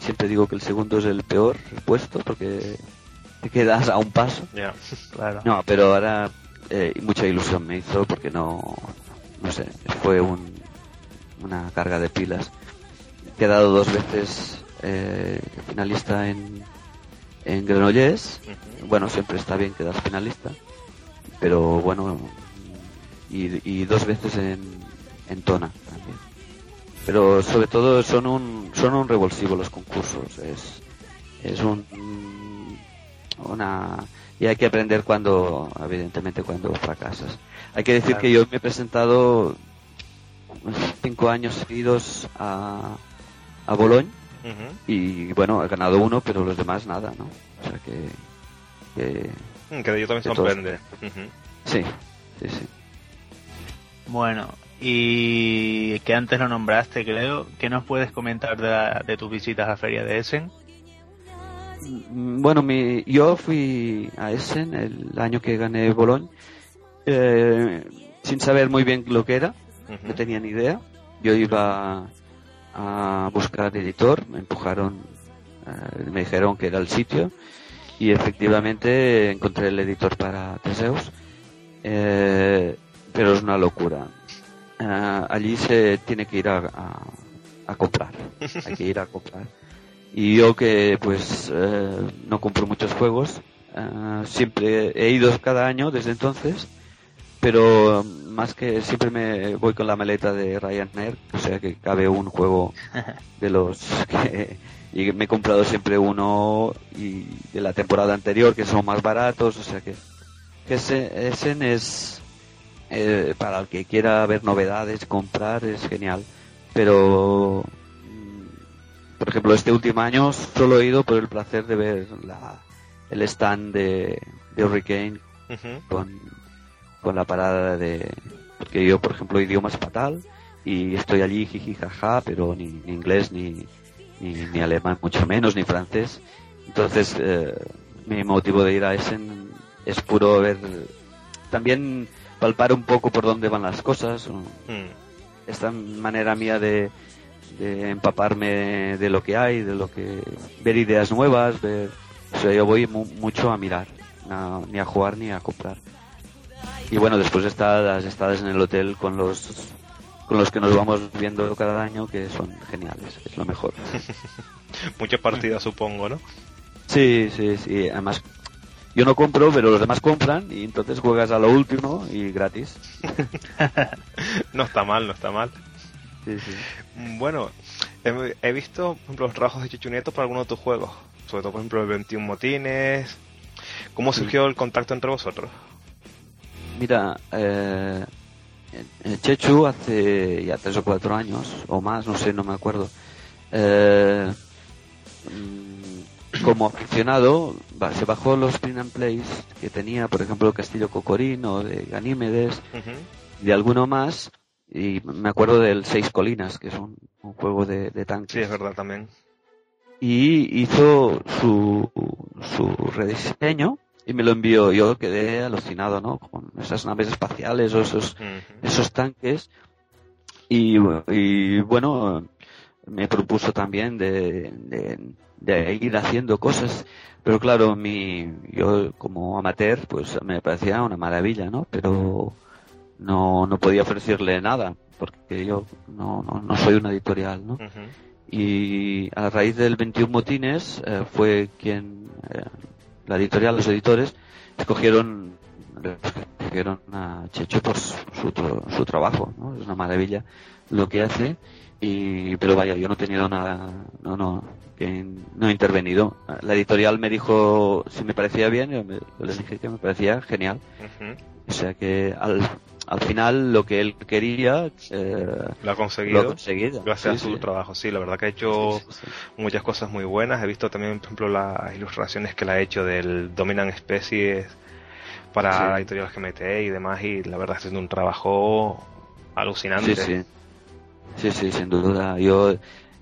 Speaker 3: siempre digo que el segundo es el peor puesto porque te quedas a un paso.
Speaker 2: Claro.
Speaker 3: No, pero ahora eh, mucha ilusión me hizo porque no, no sé, fue un, una carga de pilas. He quedado dos veces eh, finalista en, en Granollers. Bueno, siempre está bien quedar finalista, pero bueno, y, y dos veces en, en Tona también. Pero sobre todo son un, son un revulsivo los concursos, es, es un, una, y hay que aprender cuando, evidentemente cuando fracasas. Hay que decir
Speaker 2: Claro.
Speaker 3: que yo me he presentado cinco años seguidos a, a Bologne
Speaker 1: Ujú.
Speaker 3: y bueno, he ganado uno, pero los demás nada, ¿no? O sea que, que
Speaker 1: Mm, Que de ello también
Speaker 3: todos.
Speaker 1: sorprende.
Speaker 3: Sí, sí, sí.
Speaker 2: Bueno, y que antes lo nombraste, creo, ¿qué nos puedes comentar de, la- de tus visitas a la feria de Essen?
Speaker 3: Mm, Bueno, mi, yo fui a Essen el año que gané Bologne, eh, sin saber muy bien lo que era, no tenía ni idea. Yo iba a buscar editor, me empujaron, eh, me dijeron que era el sitio y efectivamente encontré el editor para Teseus, eh, pero es una locura. Ah, allí se tiene que ir a, a- a comprar, hay que ir a comprar. Y yo que pues eh, no compro muchos juegos, eh, siempre he ido cada año desde entonces, pero más que siempre me voy con la maleta de Ryanair, o sea que cabe un juego de los que y me he comprado siempre uno y de la temporada anterior que son más baratos, o sea que, que Essen es eh, para el que quiera ver novedades, comprar es genial, pero mm, por ejemplo este último año solo he ido por el placer de ver la, el stand de, de Hurricane con, con la parada de porque yo por ejemplo idioma es fatal y estoy allí jiji jaja pero ni, ni inglés ni ni, alemán mucho menos, ni francés. Entonces, eh, mi motivo de ir a Essen es puro ver, también palpar un poco por dónde van las cosas. Hmm. Esta manera mía de, de empaparme de lo que hay, de lo que, ver ideas nuevas, ver, o sea, yo voy mucho a mirar, ni a jugar ni a comprar. Y bueno, después está las estadas en el hotel con los con los que nos vamos viendo cada año que son geniales, es lo mejor.
Speaker 1: Muchas partidas supongo, ¿no?
Speaker 3: Sí, sí, sí, además yo no compro, pero los demás compran y entonces juegas a lo último y gratis.
Speaker 1: no está mal, no está mal.
Speaker 3: Sí, sí.
Speaker 1: Bueno, he, visto, por ejemplo, los trabajos de Chichunieto para algunos de tus juegos, sobre todo, por ejemplo, el 21 Motines. ¿Cómo surgió el contacto entre vosotros?
Speaker 3: Mira, eh, Chechu hace ya tres o cuatro años o más, no sé, no me acuerdo. Eh, como aficionado, se bajó los print and plays que tenía, por ejemplo, el Castillo Cocorino, de Ganímedes, de alguno más, y me acuerdo del Seis Colinas, que es un, juego de, de tanques.
Speaker 1: Sí, es verdad también.
Speaker 3: Y hizo su, su rediseño y me lo envió. Yo quedé alucinado, ¿no? Con esas naves espaciales o esos, esos tanques. Y, y, bueno, me propuso también de, de, ir haciendo cosas. Pero claro, mi, yo como amateur, pues me parecía una maravilla, ¿no? Pero no, no podía ofrecerle nada, porque yo no, no, soy una editorial, ¿no? Y a raíz del 21 Motines eh, fue quien eh, la editorial, los editores, escogieron, escogieron a Checho por su, su, trabajo, ¿no? Es una maravilla lo que hace, y, pero vaya, yo no he tenido nada, no, no, que no he intervenido. La editorial me dijo si me parecía bien, yo, les dije que me parecía genial. O sea que al, al final lo que él quería
Speaker 1: eh, lo ha conseguido,
Speaker 3: lo conseguido.
Speaker 1: gracias a su trabajo sí la verdad que ha hecho muchas cosas muy buenas. He visto también por ejemplo las ilustraciones que le ha hecho del Dominant Species para la editorial GMT y demás y la verdad es un trabajo alucinante.
Speaker 3: sí sí sí sin duda yo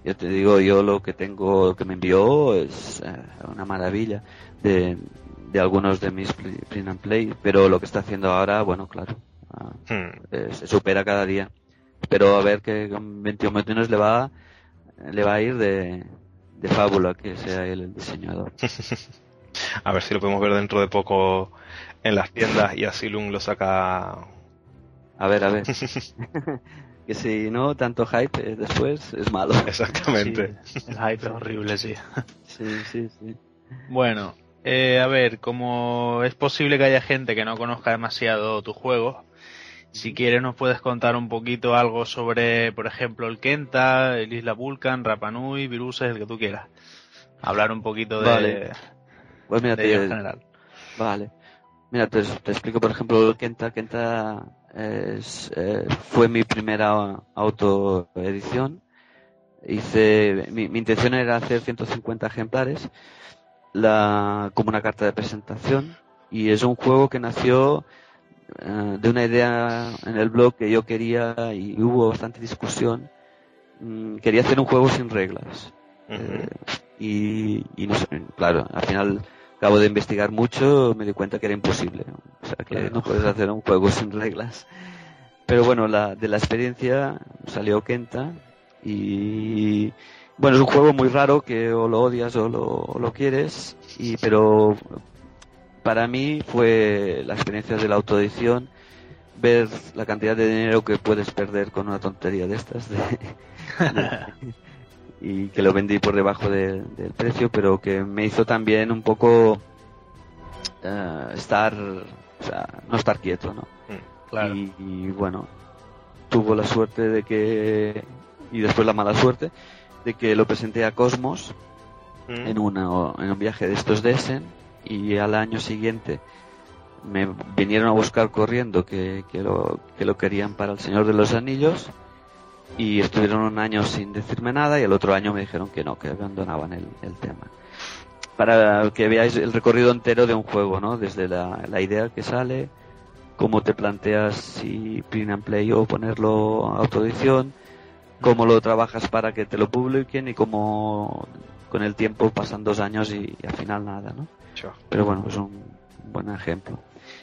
Speaker 3: yo te digo yo lo que tengo que me envió es eh, una maravilla de de algunos de mis print and play pero lo que está haciendo ahora bueno claro Hmm. Eh, se supera cada día. Pero a ver que con 21 millones le va, le va a ir de, de fábula que sea él el diseñador.
Speaker 1: a ver si lo podemos ver dentro de poco en las tiendas y así Lung lo saca.
Speaker 3: A ver, a ver. que si no, tanto hype eh, después es malo.
Speaker 1: Exactamente.
Speaker 2: el hype es horrible, sí.
Speaker 3: sí, sí, sí.
Speaker 2: Bueno, eh, a ver, como es posible que haya gente que no conozca demasiado tu juego, si quieres nos puedes contar un poquito algo sobre, por ejemplo, el Kenta, el Isla Vulcan, Rapanui, Viruses, el que tú quieras. Hablar un poquito de,
Speaker 3: vale. pues mira,
Speaker 2: en general.
Speaker 3: Vale. Mira, te, explico, por ejemplo, el Kenta. Kenta es, eh, fue mi primera autoedición. Hice, mi, mi, intención era hacer 150 ejemplares, la, como una carta de presentación, y es un juego que nació eh, de una idea en el blog que yo quería y hubo bastante discusión. Mm, quería hacer un juego sin reglas. Eh, y, no sé, claro, al final acabo de investigar mucho, me di cuenta que era imposible. O sea, que no puedes hacer un juego sin reglas. Pero bueno, la, de la experiencia salió Kenta y bueno, es un juego muy raro que o lo odias o lo, o lo quieres, y, pero para mí fue la experiencia de la autoedición, ver la cantidad de dinero que puedes perder con una tontería de estas. y que lo vendí por debajo de- del precio, pero que me hizo también un poco eh, estar, o sea, no estar quieto, ¿no?
Speaker 2: Claro.
Speaker 3: Y, y, bueno, tuvo la suerte de que, y después la mala suerte, de que lo presenté a Cosmos
Speaker 1: Mm.
Speaker 3: en, una, en un viaje de estos de Essen y al año siguiente me vinieron a buscar corriendo que, que, lo, que lo querían para el Señor de los Anillos y estuvieron un año sin decirme nada y el otro año me dijeron que no, que abandonaban el, el tema. Para que veáis el recorrido entero de un juego, ¿no? Desde la, la idea que sale, cómo te planteas si print and play o ponerlo a autoedición, cómo lo trabajas para que te lo publiquen y cómo con el tiempo pasan dos años y, y al final nada, ¿no?
Speaker 1: Chao.
Speaker 3: Pero bueno, es un buen ejemplo.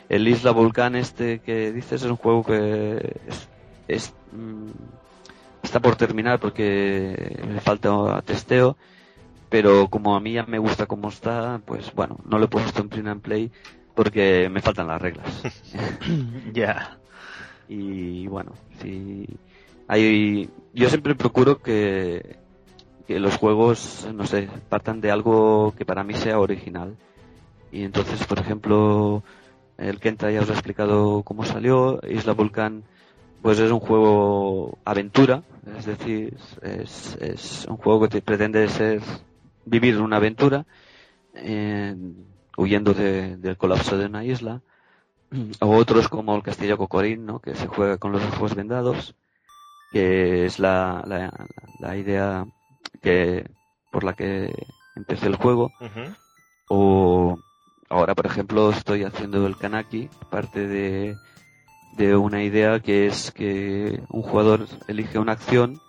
Speaker 3: El Isla Volcán este que dices es un juego que es, es, mm, está por terminar porque le falta testeo, pero como a mí ya me gusta cómo está, pues bueno, no lo he puesto en print and play porque me faltan las reglas.
Speaker 2: Ya.
Speaker 3: y bueno, si hay, yo siempre procuro que, que los juegos, no sé, partan de algo que para mí sea original. Y entonces, por ejemplo, el Kenta ya os he explicado cómo salió, Isla Volcán, pues es un juego aventura, es decir, es, es un juego que te pretende ser vivir una aventura, eh, huyendo de- del colapso de una isla o otros como el Castillo Cocorín, ¿no? que se juega con los ojos vendados, que es la, la, la idea que por la que empecé el juego. O ahora, por ejemplo, estoy haciendo el Kanaki, parte de, de una idea que es que un jugador elige una acción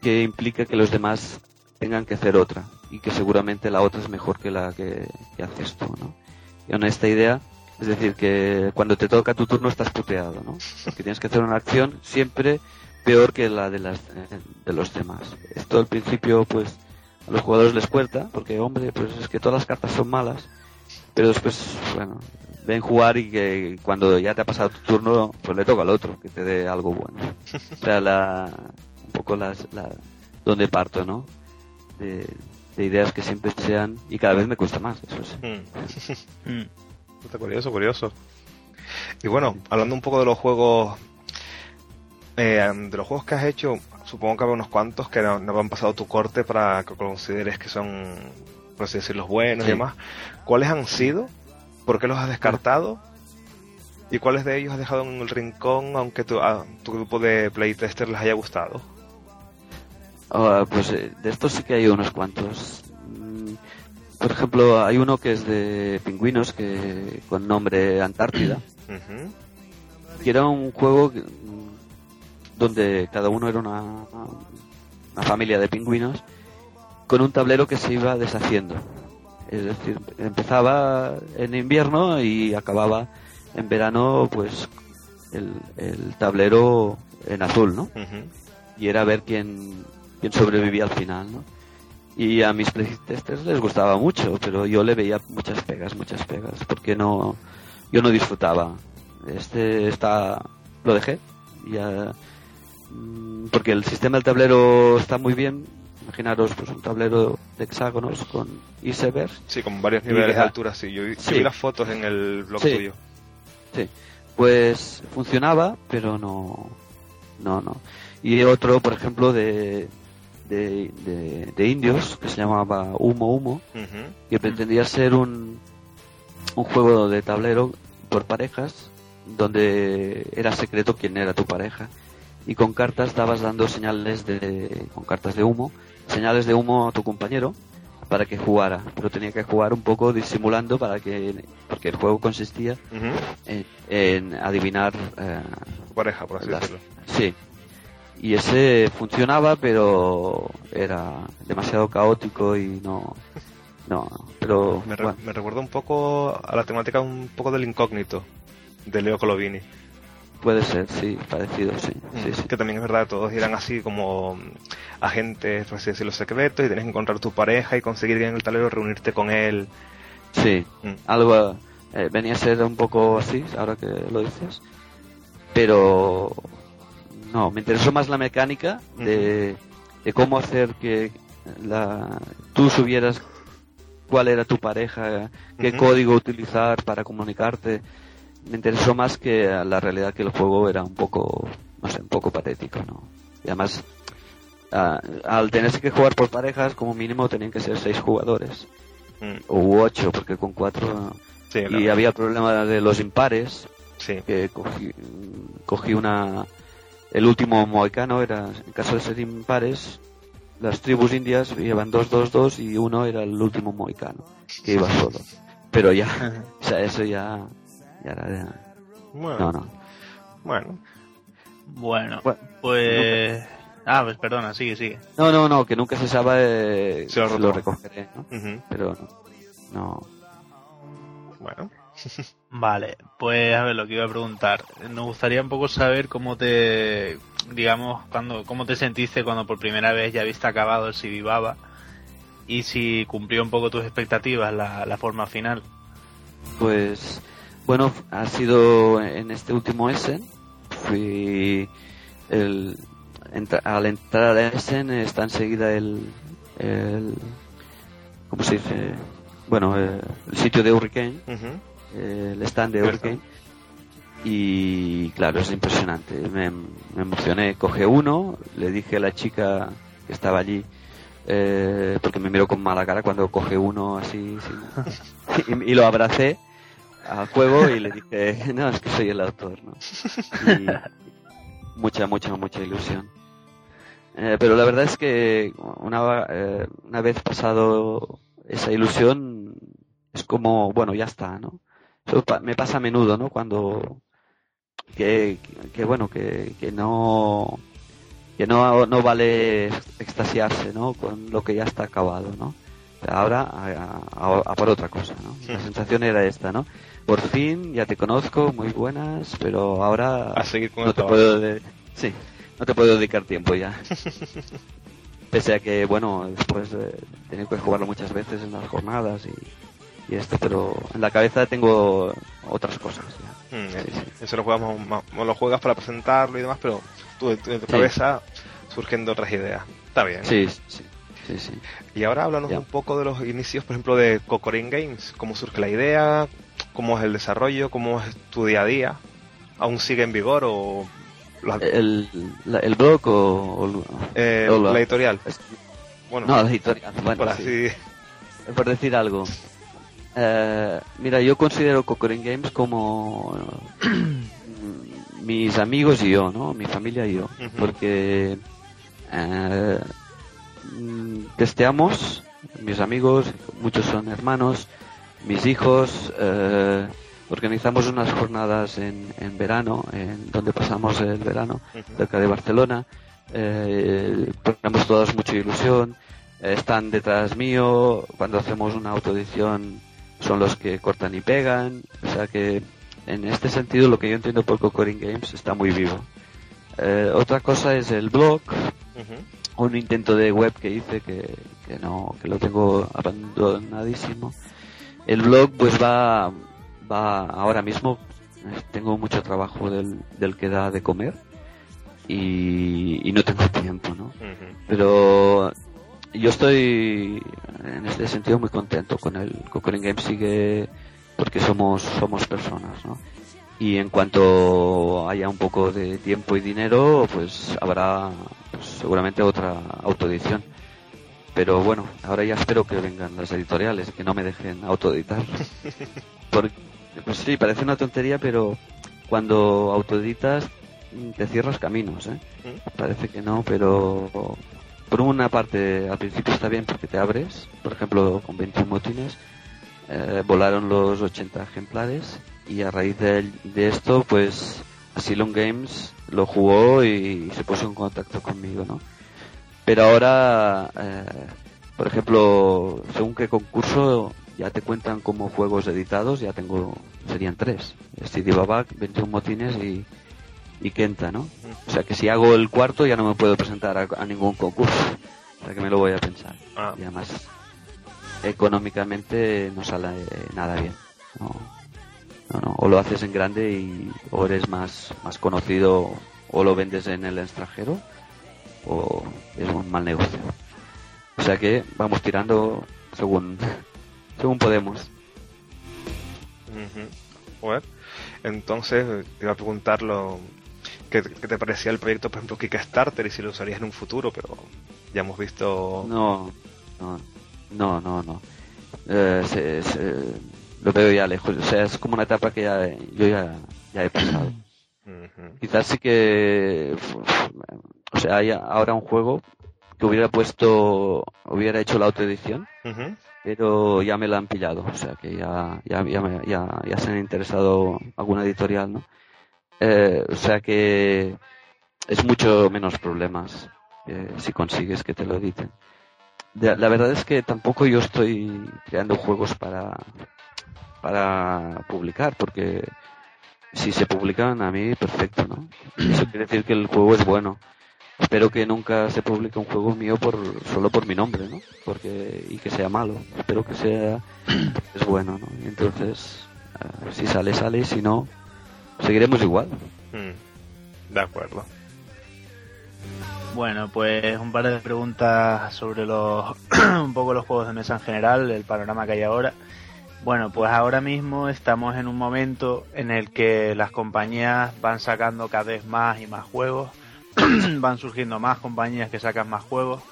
Speaker 3: que implica que los demás tengan que hacer otra y que seguramente la otra es mejor que la que, que haces tú, ¿no? Y en esta idea, es decir, que cuando te toca tu turno estás puteado, ¿no? Porque tienes que hacer una acción siempre peor que la de las eh, de los demás. Esto al principio, pues, a los jugadores les cuesta, porque hombre, pues es que todas las cartas son malas, pero después, bueno, ven jugar y que cuando ya te ha pasado tu turno, pues le toca al otro que te dé algo bueno. O sea, la, un poco las, la, donde parto, ¿no? De, de ideas que siempre sean, y cada vez me cuesta más, eso sí.
Speaker 1: Mm.
Speaker 2: Mm.
Speaker 1: Está curioso, curioso. Y bueno, hablando un poco de los juegos, eh, de los juegos que has hecho, supongo que habrá unos cuantos que no, no han pasado tu corte para que consideres que son, por así decirlo, buenos
Speaker 3: Sí.
Speaker 1: y demás. ¿Cuáles han sido? ¿Por qué los has descartado? ¿Y cuáles de ellos has dejado en el rincón aunque tu, a tu grupo de playtesters les haya gustado?
Speaker 3: Ah, pues eh, de estos sí que hay unos cuantos. Mm, Por ejemplo, hay uno que es de pingüinos que con nombre Antártida, que era un juego donde cada uno era una, una familia de pingüinos con un tablero que se iba deshaciendo. Es decir, empezaba en invierno y acababa en verano, pues el, el tablero en azul, ¿no? Y era ver quién, quién sobrevivía al final, ¿no? Y a mis playtesters les gustaba mucho, pero yo le veía muchas pegas, muchas pegas, porque no, yo no disfrutaba. Este está, lo dejé, ya, mm, porque el sistema del tablero está muy bien. Imaginaros, pues un tablero de hexágonos con icebergs.
Speaker 1: Sí, con varios niveles de altura, sí. Yo vi, yo
Speaker 3: Sí.
Speaker 1: vi las fotos en el blog
Speaker 3: Sí.
Speaker 1: tuyo.
Speaker 3: Sí, pues funcionaba, pero no, no, no. Y otro, por ejemplo, de, de, de, de indios, que se llamaba Humo Humo, que pretendía ser un, un juego de tablero por parejas, donde era secreto quién era tu pareja. Y con cartas dabas dando señales de, con cartas de humo, señales de humo a tu compañero para que jugara, pero tenía que jugar un poco disimulando para que, porque el juego consistía en, en adivinar eh,
Speaker 1: pareja, por así
Speaker 3: las-
Speaker 1: decirlo.
Speaker 3: sí y ese funcionaba pero era demasiado caótico y no no pero
Speaker 1: Me, re-
Speaker 3: bueno,
Speaker 1: me recuerda un poco a la temática un poco del incógnito de Leo Colovini.
Speaker 3: Puede ser sí parecido sí sí, sí.
Speaker 1: Que también es verdad, todos eran así como mm, agentes, por así decirlo, secretos y tienes que encontrar tu pareja y conseguir en el tablero reunirte con él.
Speaker 3: Sí,
Speaker 1: Mm.
Speaker 3: algo eh, venía a ser un poco así ahora que lo dices pero no me interesó más la mecánica de, de cómo hacer que la, tú subieras cuál era tu pareja, qué código utilizar para comunicarte. Me interesó más que la realidad que el juego era un poco, no sé, un poco patético, ¿no? Y además, ah, al tenerse que jugar por parejas, como mínimo tenían que ser seis jugadores,
Speaker 1: Mm,
Speaker 3: o ocho, porque con cuatro...
Speaker 1: Sí,
Speaker 3: Y había el problema de los impares,
Speaker 1: sí.
Speaker 3: que cogí, cogí una el último mohicano era en caso de ser impares las tribus indias llevan dos dos dos y uno era el último mohicano que iba solo. Pero ya o sea eso ya
Speaker 1: Bueno,
Speaker 3: no no
Speaker 1: bueno.
Speaker 2: Bueno, pues... Ah, pues perdona, sigue, sigue.
Speaker 3: no no no que nunca se sabe
Speaker 1: Se lo
Speaker 3: si lo
Speaker 1: retoma.
Speaker 3: recogeré ¿no? Pero no, no
Speaker 1: Bueno.
Speaker 2: Vale, pues a ver lo que iba a preguntar. Nos gustaría un poco saber cómo te, digamos, cuando, cómo te sentiste cuando por primera vez ya viste acabado el Sibibaba y si cumplió un poco tus expectativas la, la forma final.
Speaker 3: Pues bueno, ha sido en este último Essen. Fui el, entra- al entrar a Essen está enseguida el, el ¿cómo se dice? Bueno, eh, el sitio de Hurricane, eh, el stand de. Hurricane. Y claro, es impresionante. Me, me emocioné. Coge uno, le dije a la chica que estaba allí, eh, porque me miró con mala cara cuando coge uno así, y lo abracé al juego y le dije, no, es que soy el autor, ¿no? Y mucha, mucha, mucha ilusión. Eh, pero la verdad es que una, eh, una vez pasado esa ilusión, es como, bueno, ya está, ¿no? Eso pa- me pasa a menudo, ¿no? Cuando, que, que bueno, que, que no, que no, no vale extasiarse, ¿no? Con lo que ya está acabado, ¿no? Ahora a, a- a por otra cosa, ¿no? La sensación era esta, ¿no? Por fin, ya te conozco, muy buenas, pero ahora
Speaker 1: A seguir con
Speaker 3: no
Speaker 1: el
Speaker 3: te
Speaker 1: trabajo.
Speaker 3: puedo de- sí, no te puedo dedicar tiempo ya. Pese a que, bueno, después de tener que jugarlo muchas veces en las jornadas y, y esto, pero en la cabeza tengo otras cosas ya.
Speaker 1: Mm,
Speaker 3: Sí, sí.
Speaker 1: Eso lo jugamos, lo juegas para presentarlo y demás, pero tú, tú en tu
Speaker 3: Sí.
Speaker 1: cabeza surgiendo otras ideas. Está bien.
Speaker 3: Sí, sí, sí, sí.
Speaker 1: Y ahora háblanos
Speaker 3: Ya.
Speaker 1: un poco de los inicios, por ejemplo, de Cocorin Games. ¿Cómo surge la idea? ¿Cómo es el desarrollo? ¿Cómo es tu día a día? ¿Aún sigue en vigor o la,
Speaker 3: El, la- el blog o, o-
Speaker 1: eh,
Speaker 3: o la-
Speaker 1: la editorial? Bueno,
Speaker 3: no, la editorial. Bueno,
Speaker 1: por
Speaker 3: sí. por decir algo. Eh, mira, yo considero Cocorin Games como mm, mis amigos y yo, ¿no? Mi familia y yo. Porque eh, mm, testeamos, mis amigos, muchos son hermanos, mis hijos, eh, organizamos unas jornadas en, en verano, en donde pasamos el verano, cerca de Barcelona. Eh, ponemos todos mucha ilusión. eh, están detrás mío. Cuando hacemos una autoedición son los que cortan y pegan. O sea que en este sentido lo que yo entiendo por Cocorin Games está muy vivo. Eh, otra cosa es el blog, un intento de web que hice que, que no, que lo tengo abandonadísimo. El blog pues va, va ahora mismo, tengo mucho trabajo del, del que da de comer y, y no tengo tiempo, ¿no? Pero yo estoy en este sentido muy contento con el Cocorin Games sigue porque somos somos personas, ¿no? Y en cuanto haya un poco de tiempo y dinero, pues habrá pues, seguramente otra autoedición. Pero bueno, ahora ya espero que vengan las editoriales, que no me dejen autoeditar. Porque, pues sí, parece una tontería, pero cuando autoeditas mm, te cierras caminos, ¿eh? Parece que no, pero por una parte al principio está bien porque te abres. Por ejemplo, con 21 motines eh, volaron los 80 ejemplares y a raíz de, de esto, pues Asylum Games lo jugó y, se puso en contacto conmigo, ¿no? Pero ahora, eh, por ejemplo, según qué concurso ya te cuentan como juegos editados, ya tengo, serían tres. Stevie Babak, 21 motines y, y Kenta, ¿no? O sea que si hago el cuarto ya no me puedo presentar a, a ningún concurso. O sea que me lo voy a pensar.
Speaker 1: Ah.
Speaker 3: Y además, económicamente no sale nada bien. No, no, no. O lo haces en grande y o eres más, más conocido o lo vendes en el extranjero o es un mal negocio. O sea que vamos tirando según, según podemos.
Speaker 1: Bueno, entonces te iba a preguntar lo, ¿qué, te parecía el proyecto, por ejemplo, Kickstarter y si lo usarías en un futuro, pero ya hemos visto...
Speaker 3: No, no, no, no, no. Eh, lo veo ya lejos, o sea, es como una etapa que ya, yo ya, ya he pasado. Quizás sí que, o sea, hay ahora un juego que hubiera puesto, hubiera hecho la autoedición, pero ya me la han pillado, o sea que ya, ya, ya, ya, se han interesado alguna editorial, ¿no? Eh, o sea que es mucho menos problemas si consigues que te lo editen. La verdad es que tampoco yo estoy creando juegos para, para publicar, porque si se publican a mí, perfecto, ¿no? Eso quiere decir que el juego es bueno. Espero que nunca se publique un juego mío por solo por mi nombre, ¿no? Porque y que sea malo. Espero que sea es bueno, ¿no? entonces, eh, si sale sale, si no, seguiremos igual.
Speaker 1: Mm, de acuerdo.
Speaker 2: Bueno, pues un par de preguntas sobre los un poco los juegos de mesa en general, el panorama que hay ahora. Bueno, pues ahora mismo estamos en un momento en el que las compañías van sacando cada vez más y más juegos van surgiendo más compañías que sacan más juegos.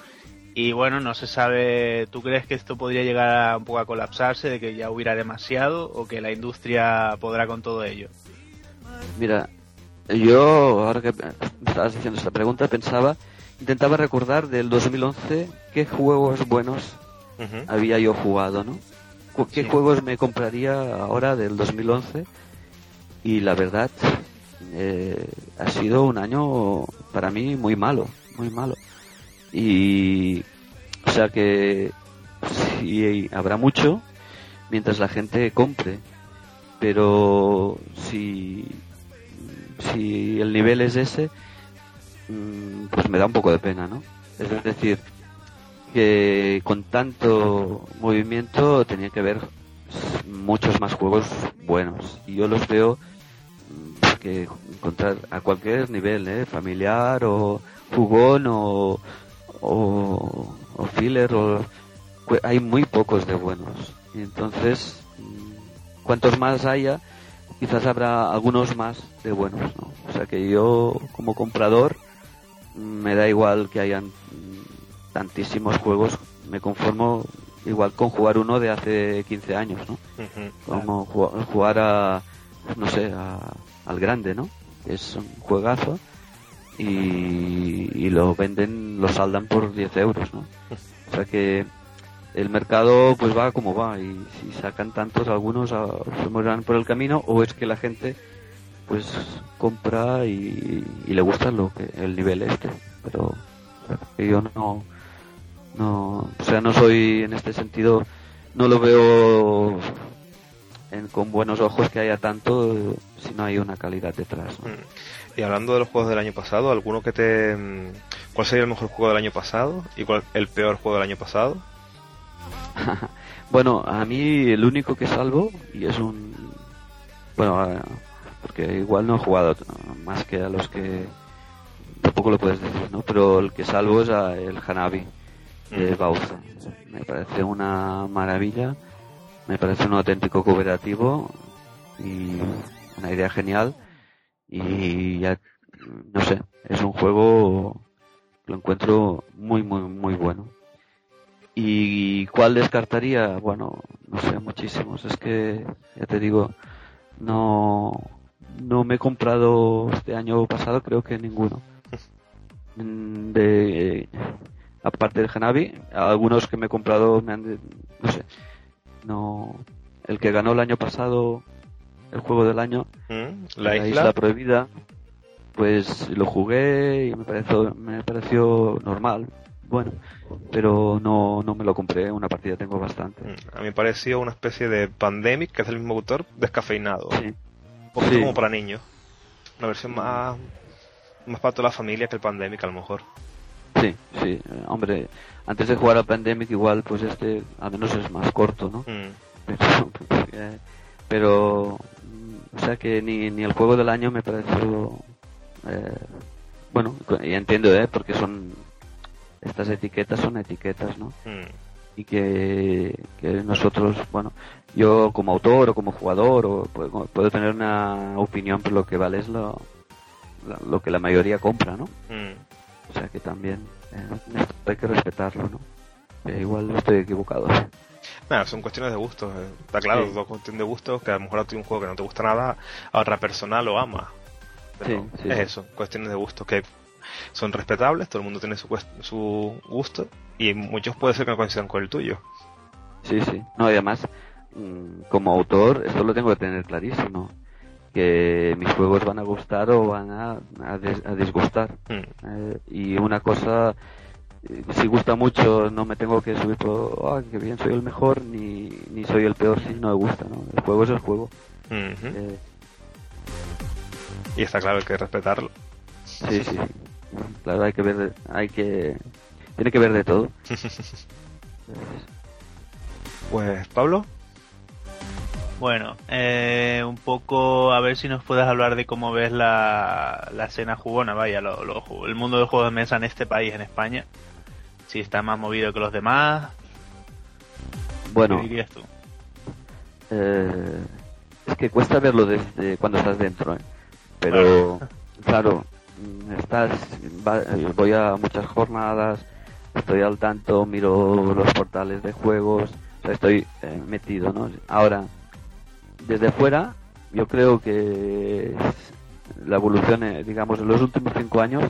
Speaker 2: Y bueno, no se sabe, ¿tú crees que esto podría llegar a un poco a colapsarse, de que ya hubiera demasiado o que la industria podrá con todo ello?
Speaker 3: Mira, yo ahora que estabas haciendo esta pregunta pensaba, intentaba recordar del 2011 qué juegos buenos había yo jugado, ¿no? ¿Qué juegos me compraría ahora del 2011? Y la verdad, eh, ha sido un año para mí muy malo, muy malo. Y, o sea que sí habrá mucho mientras la gente compre, pero si, si el nivel es ese, mm, pues me da un poco de pena, ¿no? Es decir, que con tanto movimiento tenía que haber muchos más juegos buenos y yo los veo que encontrar a cualquier nivel, ¿eh? familiar o jugón o, o, filler, o, hay muy pocos de buenos. Y entonces, mm, cuantos más haya, quizás habrá algunos más de buenos. ¿no? O sea que yo, como comprador, me da igual que hayan tantísimos juegos, me conformo igual con jugar uno de hace 15 años, ¿no? Como jugar a, no sé, a, al grande, ¿no? Es un juegazo y, lo venden, lo saldan por 10 euros, ¿no? O sea que el mercado pues va como va y si sacan tantos algunos se mueran por el camino o es que la gente pues compra y, le gusta lo que el nivel este pero yo no no o sea no soy en este sentido no lo veo con buenos ojos que haya tanto si no hay una calidad detrás. Mm.
Speaker 1: Y hablando de los juegos del año pasado, ¿alguno que te... Mm, ¿Cuál sería el mejor juego del año pasado y cuál el peor juego del año pasado?
Speaker 3: bueno, a mí el único que salvo, y es un... Bueno, porque igual no he jugado más que a los que... Tampoco lo puedes decir, ¿no? Pero el que salvo es el Hanabi de mm. Bauza. Me parece una maravilla me parece un auténtico cooperativo y una idea genial. Y ya no sé es un juego lo encuentro muy muy muy bueno. Y cuál descartaría bueno no sé muchísimos. Es que ya te digo no no me he comprado este año pasado creo que ninguno. De aparte del Genavi algunos que me he comprado me han no sé no el que ganó el año pasado el juego del año
Speaker 1: mm, la, isla?
Speaker 3: prohibida pues lo jugué y me pareció me pareció normal. Bueno pero no, no me lo compré una partida tengo bastante.
Speaker 1: Mm, a mí me pareció una especie de pandemic que es el mismo autor descafeinado.
Speaker 3: Sí.
Speaker 1: como para niños. Una versión más más para toda la familia que el pandemic a lo mejor.
Speaker 3: Sí, sí, hombre, antes de jugar a Pandemic igual pues este al menos es más corto, ¿no? Mm. Pero, o sea que ni, ni el juego del año me pareció, eh, bueno, y entiendo, ¿eh? Porque son estas etiquetas son etiquetas, ¿no?
Speaker 1: Mm.
Speaker 3: Y que, que nosotros, bueno, yo como autor o como jugador o puedo, puedo tener una opinión, pero lo que vale es lo, lo que la mayoría compra, ¿no?
Speaker 1: Mm.
Speaker 3: O sea que también eh, hay que respetarlo, ¿no? Eh, igual estoy equivocado.
Speaker 1: Nada, son cuestiones de gustos. eh. Está claro,
Speaker 3: Sí.
Speaker 1: dos cuestiones de gustos, que a lo mejor a ti un juego que no te gusta nada, a otra persona lo ama. Pero
Speaker 3: Sí, sí,
Speaker 1: es eso, cuestiones de gustos que son respetables, todo el mundo tiene su, su gusto y muchos puede ser que no coincidan con el tuyo.
Speaker 3: Sí, sí. No, y además, mm, como autor, esto lo tengo que tener clarísimo. Que mis juegos van a gustar o van a, a des- a disgustar.
Speaker 1: Mm.
Speaker 3: Eh, y una cosa, eh, si gusta mucho, no me tengo que subir por, ah, que bien, soy el mejor, ni, ni soy el peor si no me gusta, ¿no? El juego es el juego. Eh,
Speaker 1: Y está claro, hay que respetarlo.
Speaker 3: sí, sí. Claro, hay que ver, hay que, tiene que ver de todo.
Speaker 1: Pues, Pablo,
Speaker 2: Bueno, eh, un poco a ver si nos puedes hablar de cómo ves la, la escena jugona, vaya, lo- el mundo del juego de mesa en este país, en España. Si está más movido que los demás,
Speaker 3: Bueno,
Speaker 2: ¿qué dirías tú?
Speaker 3: Eh, es que cuesta verlo desde cuando estás dentro, ¿eh? pero claro, estás, va- voy a muchas jornadas, estoy al tanto, miro los portales de juegos, o sea, estoy eh, metido, ¿no? Ahora, desde fuera, yo creo que la evolución, eh, digamos, en los últimos cinco años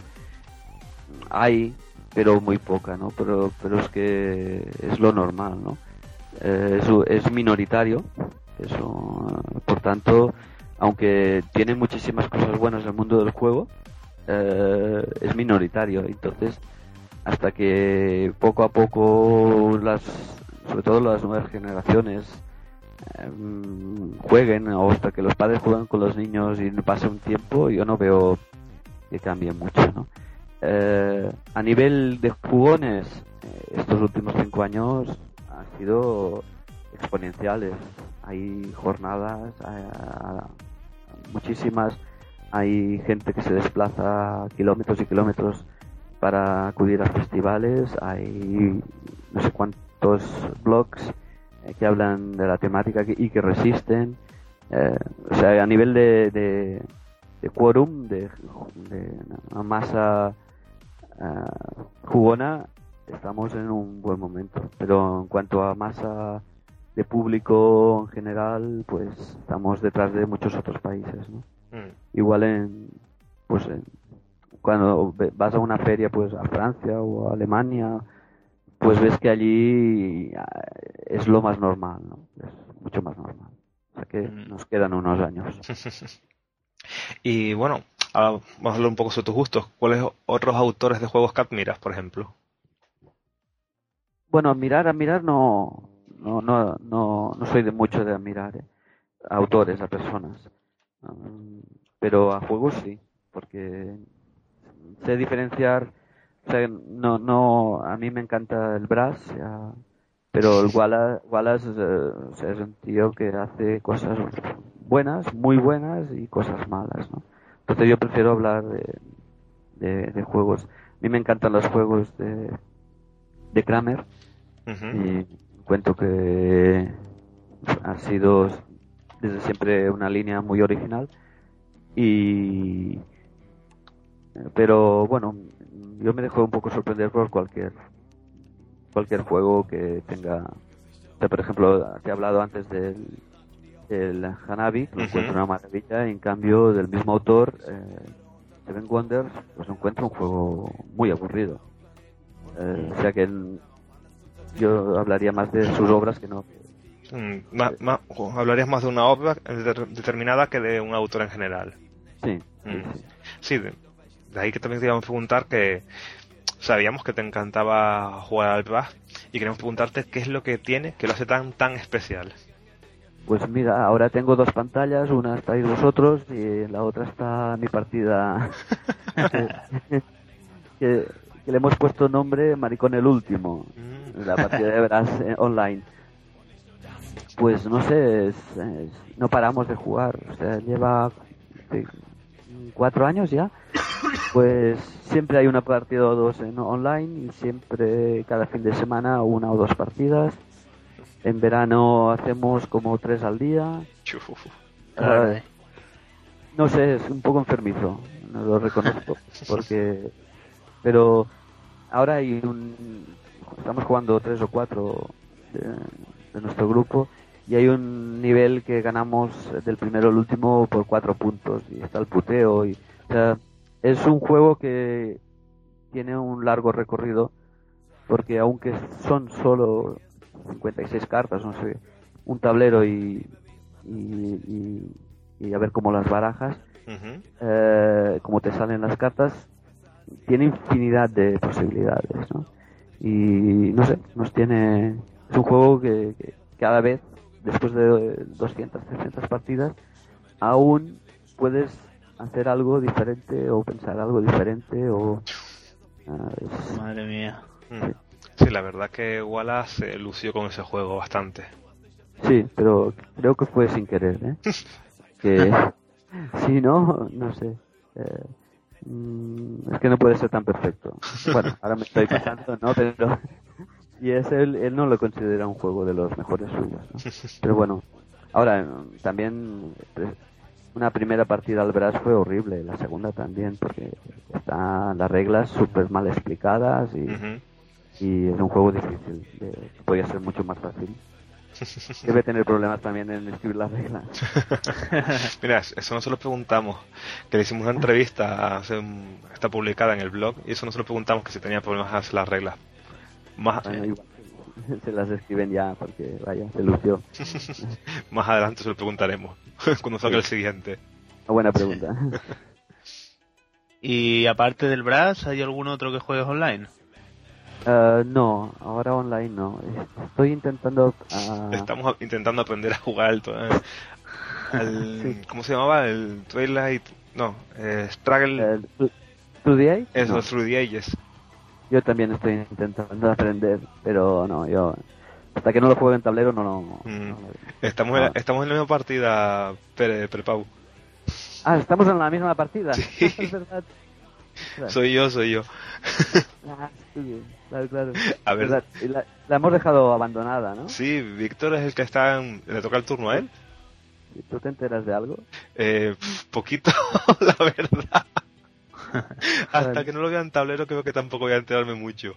Speaker 3: hay, pero muy poca, ¿no? Pero, pero es que es lo normal, ¿no? Eh, es, minoritario, eso, por tanto, aunque tiene muchísimas cosas buenas el mundo del juego, eh, es minoritario. Entonces, hasta que poco a poco las, sobre todo las nuevas generaciones, jueguen o hasta que los padres jueguen con los niños y pase un tiempo, yo no veo que cambie mucho, ¿no? Eh, a nivel de jugones, eh, estos últimos cinco años han sido exponenciales. Hay jornadas, hay- muchísimas, hay gente que se desplaza kilómetros y kilómetros para acudir a festivales, hay no sé cuántos blogs que hablan de la temática que- y que resisten. Eh, o sea, a nivel de, de, de quórum, de, de una masa eh, jugona, estamos en un buen momento. Pero en cuanto a masa de público en general, pues estamos detrás de muchos otros países, ¿no?
Speaker 1: Mm.
Speaker 3: Igual en, pues en- cuando vas a una feria, pues a Francia o a Alemania, pues ves que allí ah, es lo más normal, ¿no? Es mucho más normal. O sea que
Speaker 2: Mm.
Speaker 3: nos quedan unos años.
Speaker 1: Y bueno, ahora vamos a hablar un poco sobre tus gustos. ¿Cuáles otros autores de juegos que admiras, por ejemplo?
Speaker 3: Bueno, admirar, admirar no, no, no, no, no soy de mucho de admirar ¿eh? a autores, a personas. Pero a juegos sí, porque sé diferenciar, o sea, no, no, a mí me encanta el Brass, ya, pero el Wallace, Wallace eh, o sea, es un tío que hace cosas buenas, muy buenas y cosas malas, ¿no? Entonces yo prefiero hablar de, de, de juegos. A mí me encantan los juegos de, de Kramer, y cuento que ha sido desde siempre una línea muy original y pero bueno yo me dejo un poco sorprender por cualquier cualquier juego que tenga o sea, por ejemplo te he hablado antes del del Hanabi que
Speaker 1: Ujú.
Speaker 3: encuentro una maravilla y en cambio del mismo autor eh, Seven Wonders pues encuentro un juego muy aburrido Eh, o sea que yo hablaría más de sus obras que no.
Speaker 1: Mm, ma- o hablarías más de una obra deter- determinada que de un autor en general.
Speaker 3: Sí, sí,
Speaker 1: Mm.
Speaker 3: sí.
Speaker 1: Sí, de, de ahí que también te íbamos a preguntar que sabíamos que te encantaba jugar al Brass y queremos preguntarte qué es lo que tiene que lo hace tan tan especial.
Speaker 3: Pues mira, ahora tengo dos pantallas, una estáis vosotros y en la otra está mi partida que, que- que le hemos puesto nombre Maricón el Último,
Speaker 1: Mm.
Speaker 3: la partida de Brass eh, online. Pues no sé, es- es- no paramos de jugar, o sea, lleva cuatro años ya, pues siempre hay una partida o dos en online y siempre cada fin de semana una o dos partidas. En verano hacemos como tres al día.
Speaker 2: Caray.
Speaker 3: No sé, es un poco enfermizo, no lo reconozco, porque... Pero ahora hay un... Estamos jugando tres o cuatro de, de nuestro grupo y hay un nivel que ganamos del primero al último por cuatro puntos y está el puteo y o sea, es un juego que tiene un largo recorrido porque aunque son solo 56 cartas no sé un tablero y y, y- y a ver cómo las barajas
Speaker 1: Ujú.
Speaker 3: eh, como te salen las cartas tiene infinidad de posibilidades ¿no? y no sé nos tiene es un juego que, que cada vez después de 200 300 partidas aún puedes hacer algo diferente o pensar algo diferente o ah, es-
Speaker 2: Madre mía.
Speaker 1: Mm. Sí, la verdad que Wallace se lució con ese juego bastante.
Speaker 3: sí pero creo que fue sin querer ¿eh? que si no no sé eh, mm, es que no puede ser tan perfecto bueno ahora me estoy pasando no pero y es él él no lo considera un juego de los mejores suyos ¿no? pero bueno ahora también eh, una primera partida al Brass fue horrible la segunda también porque están las reglas súper mal explicadas y, y es un juego difícil eh, podría ser mucho más fácil debe tener problemas también en escribir las reglas
Speaker 1: Mira, eso no se lo preguntamos, que le hicimos una entrevista, hace está publicada en el blog, y eso no se lo preguntamos que si tenía problemas a hacer las reglas. Más,
Speaker 3: Bueno, igual se las escriben ya porque vaya, se lució.
Speaker 1: más adelante se lo preguntaremos, cuando salga el siguiente.
Speaker 3: Una buena pregunta.
Speaker 2: Y aparte del Brass, ¿hay algún otro que juegues online?
Speaker 3: Eh, no, ahora online no. Estoy intentando... ah,
Speaker 1: Estamos intentando aprender a jugar al, eh, al-
Speaker 3: Sí.
Speaker 1: ¿cómo se llamaba? El Twilight, no, eh, Struggle,
Speaker 3: eh, ¿tú- ¿tú de ahí?
Speaker 1: eso,
Speaker 3: No,
Speaker 1: Through the Ages.
Speaker 3: Yo también estoy intentando aprender, pero no, yo... Hasta que no lo juegue en tablero no lo...
Speaker 1: Mm.
Speaker 3: no
Speaker 1: Estamos, en,
Speaker 3: Ah.
Speaker 1: estamos en la misma partida, Prepau.
Speaker 3: Ah, estamos en la misma partida.
Speaker 1: Sí.
Speaker 3: es verdad.
Speaker 1: Soy yo, soy yo.
Speaker 3: Ah, sí, claro, claro.
Speaker 1: A ver.
Speaker 3: La, la hemos dejado abandonada, ¿no?
Speaker 1: Sí, Víctor es el que está en, le toca el turno a él.
Speaker 3: ¿Tú te enteras de algo?
Speaker 1: Eh, poquito, la verdad. Hasta que no lo vea en tablero creo que tampoco voy a enterarme mucho.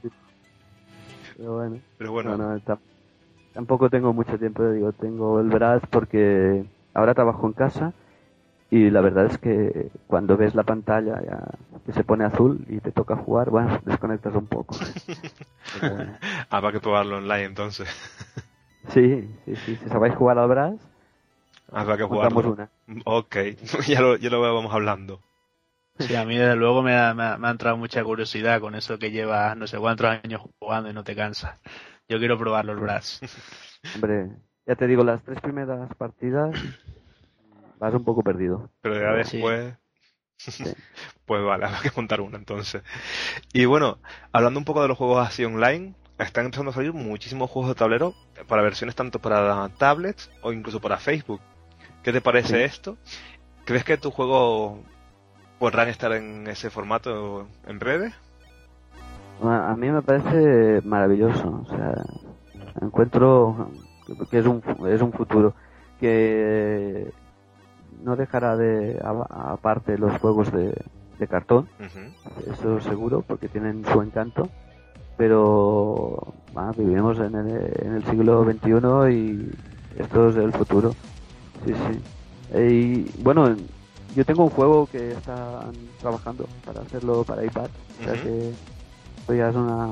Speaker 3: Pero bueno.
Speaker 1: Pero bueno,
Speaker 3: No, no, tam- tampoco tengo mucho tiempo, digo, tengo el Brass porque ahora trabajo en casa y la verdad es que cuando ves la pantalla ya que se pone azul y te toca jugar, bueno, desconectas un poco. Bueno.
Speaker 1: habrá que probarlo online entonces.
Speaker 3: Sí, sí, sí, si sabéis jugar al Brass,
Speaker 1: Habrá que jugarlo.
Speaker 3: una.
Speaker 1: Ok, ya lo, ya lo vamos hablando.
Speaker 2: Sí, a mí desde luego me ha, me ha- me ha entrado mucha curiosidad con eso que llevas no sé cuántos años jugando y no te cansas. Yo quiero probarlo el Brass.
Speaker 3: Hombre, ya te digo, las tres primeras partidas vas un poco perdido.
Speaker 1: Pero ya
Speaker 2: Sí.
Speaker 1: después... pues vale, habrá que montar una entonces. Y bueno, hablando un poco de los juegos así online, están empezando a salir muchísimos juegos de tablero para versiones tanto para tablets o incluso para Facebook. ¿Qué te parece
Speaker 3: Sí.
Speaker 1: esto? ¿Crees que tu juego podrán estar en ese formato en breve?
Speaker 3: A mí me parece maravilloso, o sea, encuentro que es un, es un futuro que no dejará de aparte los juegos de, de cartón, eso seguro, porque tienen su encanto, pero ah, vivimos en el, en el siglo XXI y esto es el futuro. Sí, sí. Y bueno, yo tengo un juego que están trabajando para hacerlo para iPad, o sea que esto ya es una,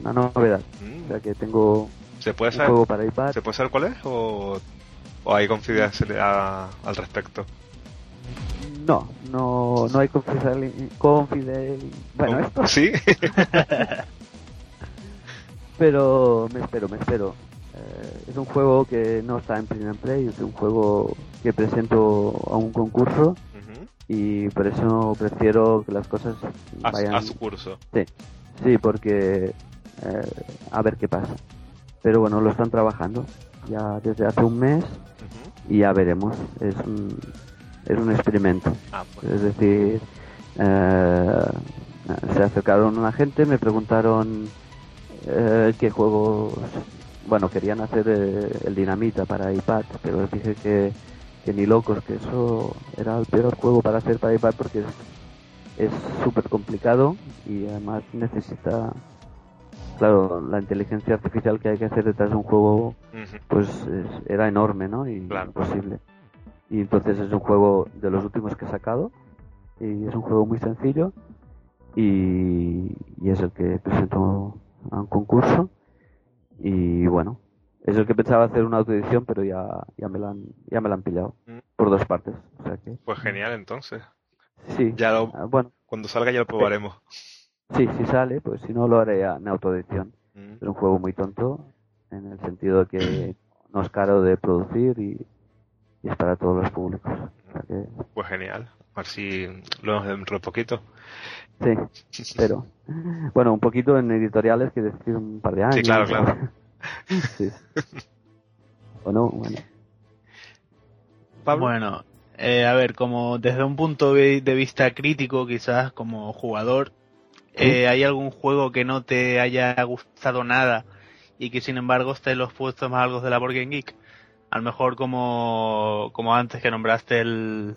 Speaker 3: una novedad.
Speaker 1: Mm.
Speaker 3: O sea que tengo
Speaker 1: ¿Se puede
Speaker 3: un
Speaker 1: saber,
Speaker 3: juego para iPad.
Speaker 1: ¿se puede saber cuál es o, o hay confidencialidad al respecto?
Speaker 3: No, no, no hay confidel bueno,
Speaker 1: ¿Cómo?
Speaker 3: esto,
Speaker 1: ¿Sí?
Speaker 3: pero me espero, me espero. Eh, es un juego que no está en Print and Play, es un juego que presento a un concurso. Y por eso prefiero que las cosas
Speaker 1: a,
Speaker 3: vayan
Speaker 1: a su curso.
Speaker 3: Sí, porque eh, a ver qué pasa. Pero bueno, lo están trabajando ya desde hace un mes y ya veremos. Es un- es un experimento.
Speaker 1: Ah, pues.
Speaker 3: Es decir, eh, se acercaron una gente, me preguntaron eh, qué juegos, bueno, querían hacer eh, el Dinamita para iPad, pero les dije que, que ni locos, que eso era el peor juego para hacer para iPad porque es súper complicado y además necesita claro la inteligencia artificial que hay que hacer detrás de un juego pues es- era enorme no y
Speaker 1: Claro.
Speaker 3: imposible. Y entonces es un juego de los últimos que he sacado y es un juego muy sencillo y, y es el que presento a un concurso y bueno es el que pensaba hacer una autoedición pero ya ya me la han ya me la han pillado
Speaker 1: Mm.
Speaker 3: por dos partes o sea que
Speaker 1: Pues genial, entonces.
Speaker 3: sí
Speaker 1: Ya lo,
Speaker 3: Ah, bueno
Speaker 1: cuando salga ya lo probaremos.
Speaker 3: Sí, si sale, pues si no lo haré a- en autoedición.
Speaker 1: Mm.
Speaker 3: Es un juego muy tonto, en el sentido de que no es caro de producir y, y es para todos los públicos. O sea que,
Speaker 1: Pues genial. A ver si lo vemos dentro de poquito.
Speaker 3: sí, pero bueno, un poquito en editoriales, que decir un par de años.
Speaker 1: Sí, claro, claro.
Speaker 3: sí. O no, bueno.
Speaker 1: Pablo.
Speaker 2: Bueno, eh, a ver, como desde un punto de vista crítico, quizás como jugador, eh, ¿hay algún juego que no te haya gustado nada y que sin embargo esté en los puestos más altos de la Board Game Geek? A lo mejor como, como antes que nombraste el,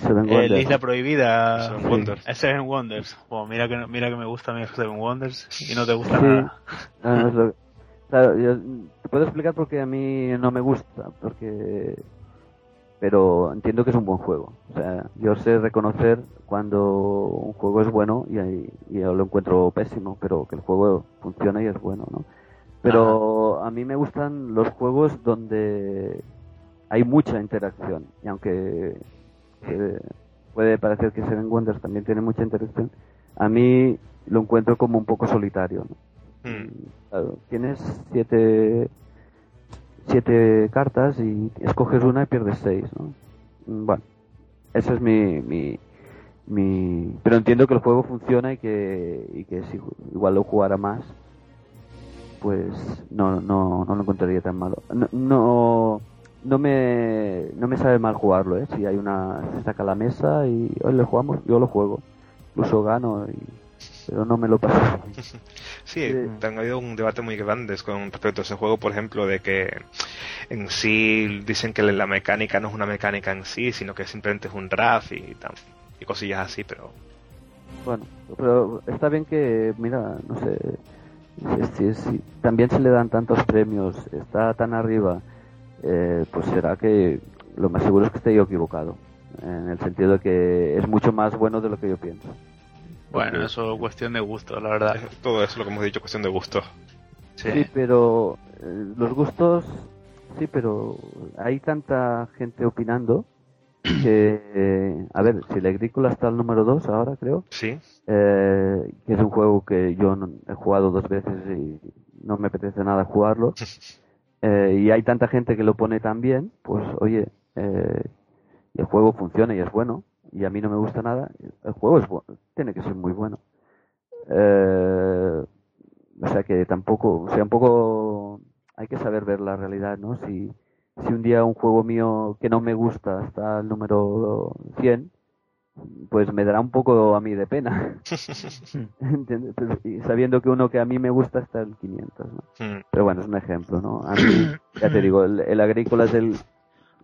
Speaker 3: Seven
Speaker 2: el
Speaker 3: Wonders.
Speaker 2: Isla Prohibida,
Speaker 1: Seven
Speaker 3: sí.
Speaker 1: Wonders.
Speaker 2: el Seven Wonders. Bueno, mira que, mira que me gusta a mí el Seven Wonders y no te gusta
Speaker 3: Sí.
Speaker 2: nada.
Speaker 3: No es lo- claro, yo te puedo explicar por qué a mí no me gusta, porque pero entiendo que es un buen juego. O sea, yo sé reconocer cuando un juego es bueno y, ahí- y yo lo encuentro pésimo, pero que el juego funciona y es bueno, ¿no? Pero a mí me gustan los juegos donde hay mucha interacción y aunque eh, puede parecer que Seven Wonders también tiene mucha interacción, a mí lo encuentro como un poco solitario, ¿no?
Speaker 1: Mm.
Speaker 3: Claro, tienes siete, siete cartas y escoges una y pierdes seis, ¿no? Mm, Bueno, ese es mi, mi, mi... Pero entiendo que el juego funciona y que, y que si igual lo jugara más, pues no, no, no lo encontraría tan malo. No, no, no me, no me sabe mal jugarlo, ¿eh? Si hay una... se saca la mesa y hoy lo jugamos, yo lo juego. Incluso gano, y, pero no me lo paso.
Speaker 1: Sí,
Speaker 3: Sí.
Speaker 1: han habido un debate muy grande con respecto a ese juego, por ejemplo, de que en sí dicen que la mecánica no es una mecánica en sí, sino que simplemente es un draft y, y cosillas así, pero
Speaker 3: Bueno, pero está bien que, mira, no sé, si, si- si también se le dan tantos premios, está tan arriba, eh, pues será que lo más seguro es que esté yo equivocado, en el sentido de que es mucho más bueno de lo que yo pienso.
Speaker 2: Bueno, eso es cuestión de gusto, la verdad.
Speaker 1: todo eso lo que hemos dicho, cuestión de gusto.
Speaker 2: Sí.
Speaker 3: Sí, pero eh, los gustos, sí, pero hay tanta gente opinando que, eh, a ver, si la agrícola está al número 2 ahora, creo,
Speaker 1: Sí,
Speaker 3: eh, que es un juego que yo no- he jugado dos veces y no me apetece nada jugarlo. Eh, y hay tanta gente que lo pone tan bien, pues oye, eh, y el juego funciona y es bueno, y a mí no me gusta nada, el juego es bueno, tiene que ser muy bueno. Eh, o sea que tampoco, o sea, un poco hay que saber ver la realidad, ¿no? Si, si un día un juego mío que no me gusta está al número 100, pues me dará un poco a mí de pena. Y sabiendo que uno que a mí me gusta está el 500, ¿no?
Speaker 1: Mm,
Speaker 3: Pero bueno, es un ejemplo, ¿no? A mí, ya te digo, el, el Agrícola es el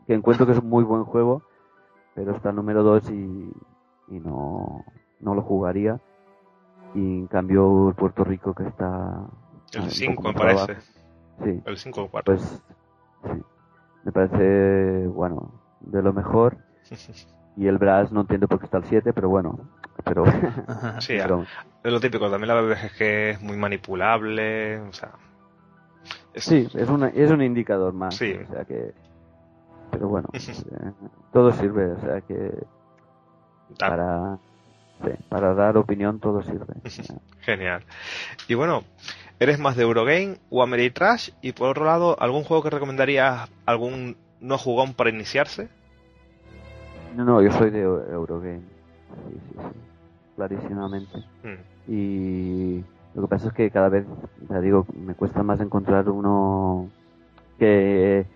Speaker 3: que encuentro que es un muy buen juego, pero está el número 2 y, y no, no lo jugaría. Y en cambio el Puerto Rico que está...
Speaker 1: el
Speaker 3: un
Speaker 1: 5
Speaker 3: poco
Speaker 1: me parece.
Speaker 3: Sí,
Speaker 1: El 5 o 4.
Speaker 3: pues sí, me parece, bueno, de lo mejor. Y el Brass no entiendo por qué está el 7, pero bueno, pero...
Speaker 1: sí,
Speaker 3: pero-
Speaker 1: es lo típico. También la verdad es que es muy manipulable. O sea, es-
Speaker 3: Sí, es, una, es un indicador más.
Speaker 1: Sí.
Speaker 3: O sea que. Pero bueno, eh, todo sirve. O sea que
Speaker 1: Ah,
Speaker 3: para, sí, para dar opinión todo sirve.
Speaker 1: Genial. Y bueno, ¿eres más de Eurogame o Ameritrash? Y por otro lado, ¿algún juego que recomendarías algún no jugón para iniciarse?
Speaker 3: No, no, yo soy de Eu- Eurogame. Sí, sí, sí. Clarísimamente.
Speaker 1: Mm,
Speaker 3: Y lo que pasa es que cada vez, ya digo, me cuesta más encontrar uno que,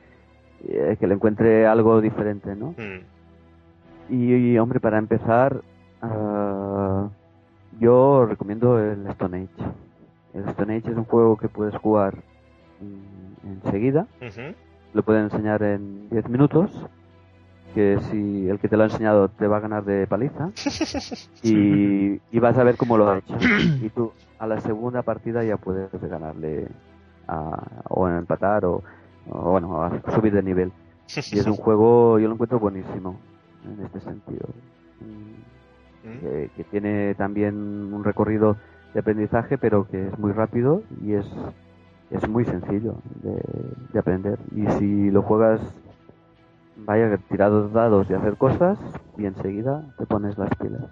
Speaker 3: eh, que le encuentre algo diferente, ¿no?
Speaker 1: mm,
Speaker 3: Y, hombre, para empezar, ah, yo recomiendo el Stone Age. El Stone Age es un juego que puedes jugar enseguida. Lo pueden enseñar en 10 minutos. Que si el que te lo ha enseñado te va a ganar de paliza. y, vas a ver cómo lo ha hecho. Y tú a la segunda partida ya puedes ganarle o empatar o, bueno, a subir de nivel. Y es un juego, yo lo encuentro buenísimo en este sentido. Mm. Que, tiene también un recorrido de aprendizaje, pero que es muy rápido y es, es muy sencillo de, aprender. Y si lo juegas, vaya, tirados dados y hacer cosas, y enseguida te pones las pilas.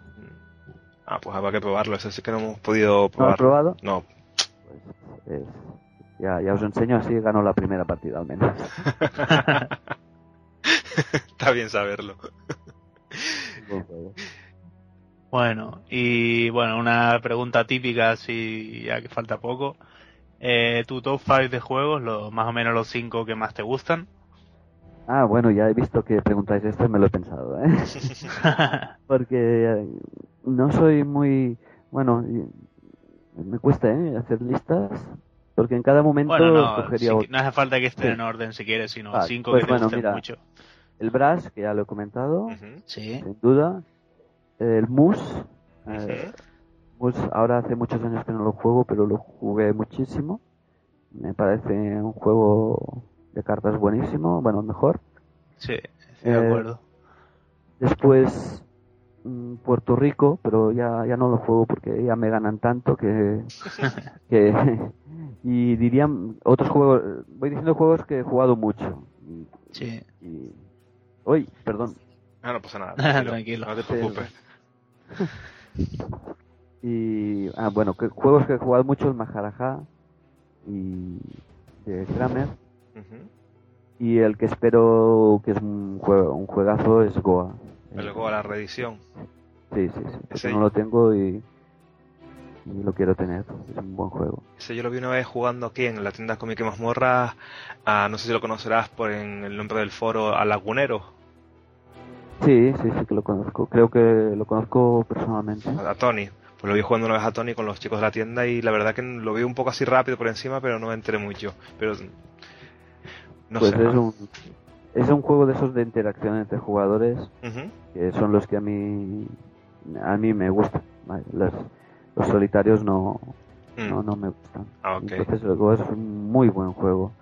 Speaker 1: Ah, pues habrá que probarlo, eso sí que no hemos podido probar.
Speaker 3: ¿No has probado?
Speaker 1: No.
Speaker 3: Pues, ya, ya os enseño así ganó la primera partida al menos.
Speaker 1: Está bien saberlo.
Speaker 2: Bueno, y bueno, una pregunta típica, si ya que falta poco. Eh, ¿Tu top 5 de juegos, los, más o menos los 5 que más te gustan?
Speaker 3: Ah, bueno, ya he visto que preguntáis esto y me lo he pensado, ¿eh? Porque eh, no soy muy... Bueno, me cuesta, ¿eh? Hacer listas, porque en cada momento
Speaker 2: bueno, no, no hace falta que esté en orden si quieres, sino 5 cinco pues que te gusten mucho.
Speaker 3: El Brass, que ya lo he comentado, sin duda. El Mus. Eh, Mus, ahora hace muchos años que no lo juego, pero lo jugué muchísimo. Me parece un juego de cartas buenísimo, bueno, mejor.
Speaker 2: Sí, estoy de eh, acuerdo.
Speaker 3: Después Puerto Rico, pero ya, ya no lo juego porque ya me ganan tanto que, que y dirían otros juegos, voy diciendo juegos que he jugado mucho.
Speaker 2: Sí.
Speaker 3: Y, Uy, perdón.
Speaker 1: Ah, no pasa nada.
Speaker 2: Tranquilo.
Speaker 1: No te preocupes.
Speaker 3: y, ah, bueno, que, juegos que he jugado mucho, el Maharaja y de Kramer. Y el que espero que es un, juego, un juegazo es Goa.
Speaker 1: El Goa, la reedición.
Speaker 3: Sí, sí, sí. Porque no lo tengo y, y, lo quiero tener. Es un buen juego.
Speaker 1: Ese yo lo vi una vez jugando aquí en la tienda Comic Mazmorra. Ah, no sé si lo conocerás por en el nombre del foro, a Lagunero.
Speaker 3: Sí, sí, sí que lo conozco. Creo que lo conozco personalmente.
Speaker 1: A, Tony. Pues lo vi jugando una vez a Tony con los chicos de la tienda y la verdad que lo vi un poco así rápido por encima, pero no me enteré mucho. Pero no
Speaker 3: pues
Speaker 1: sé.
Speaker 3: Es un, es un juego de esos de interacción entre jugadores que son los que a mí a mí me gustan. Los, los solitarios no, mm. no, no me gustan.
Speaker 1: Ah, okay.
Speaker 3: Entonces juego es un muy buen juego.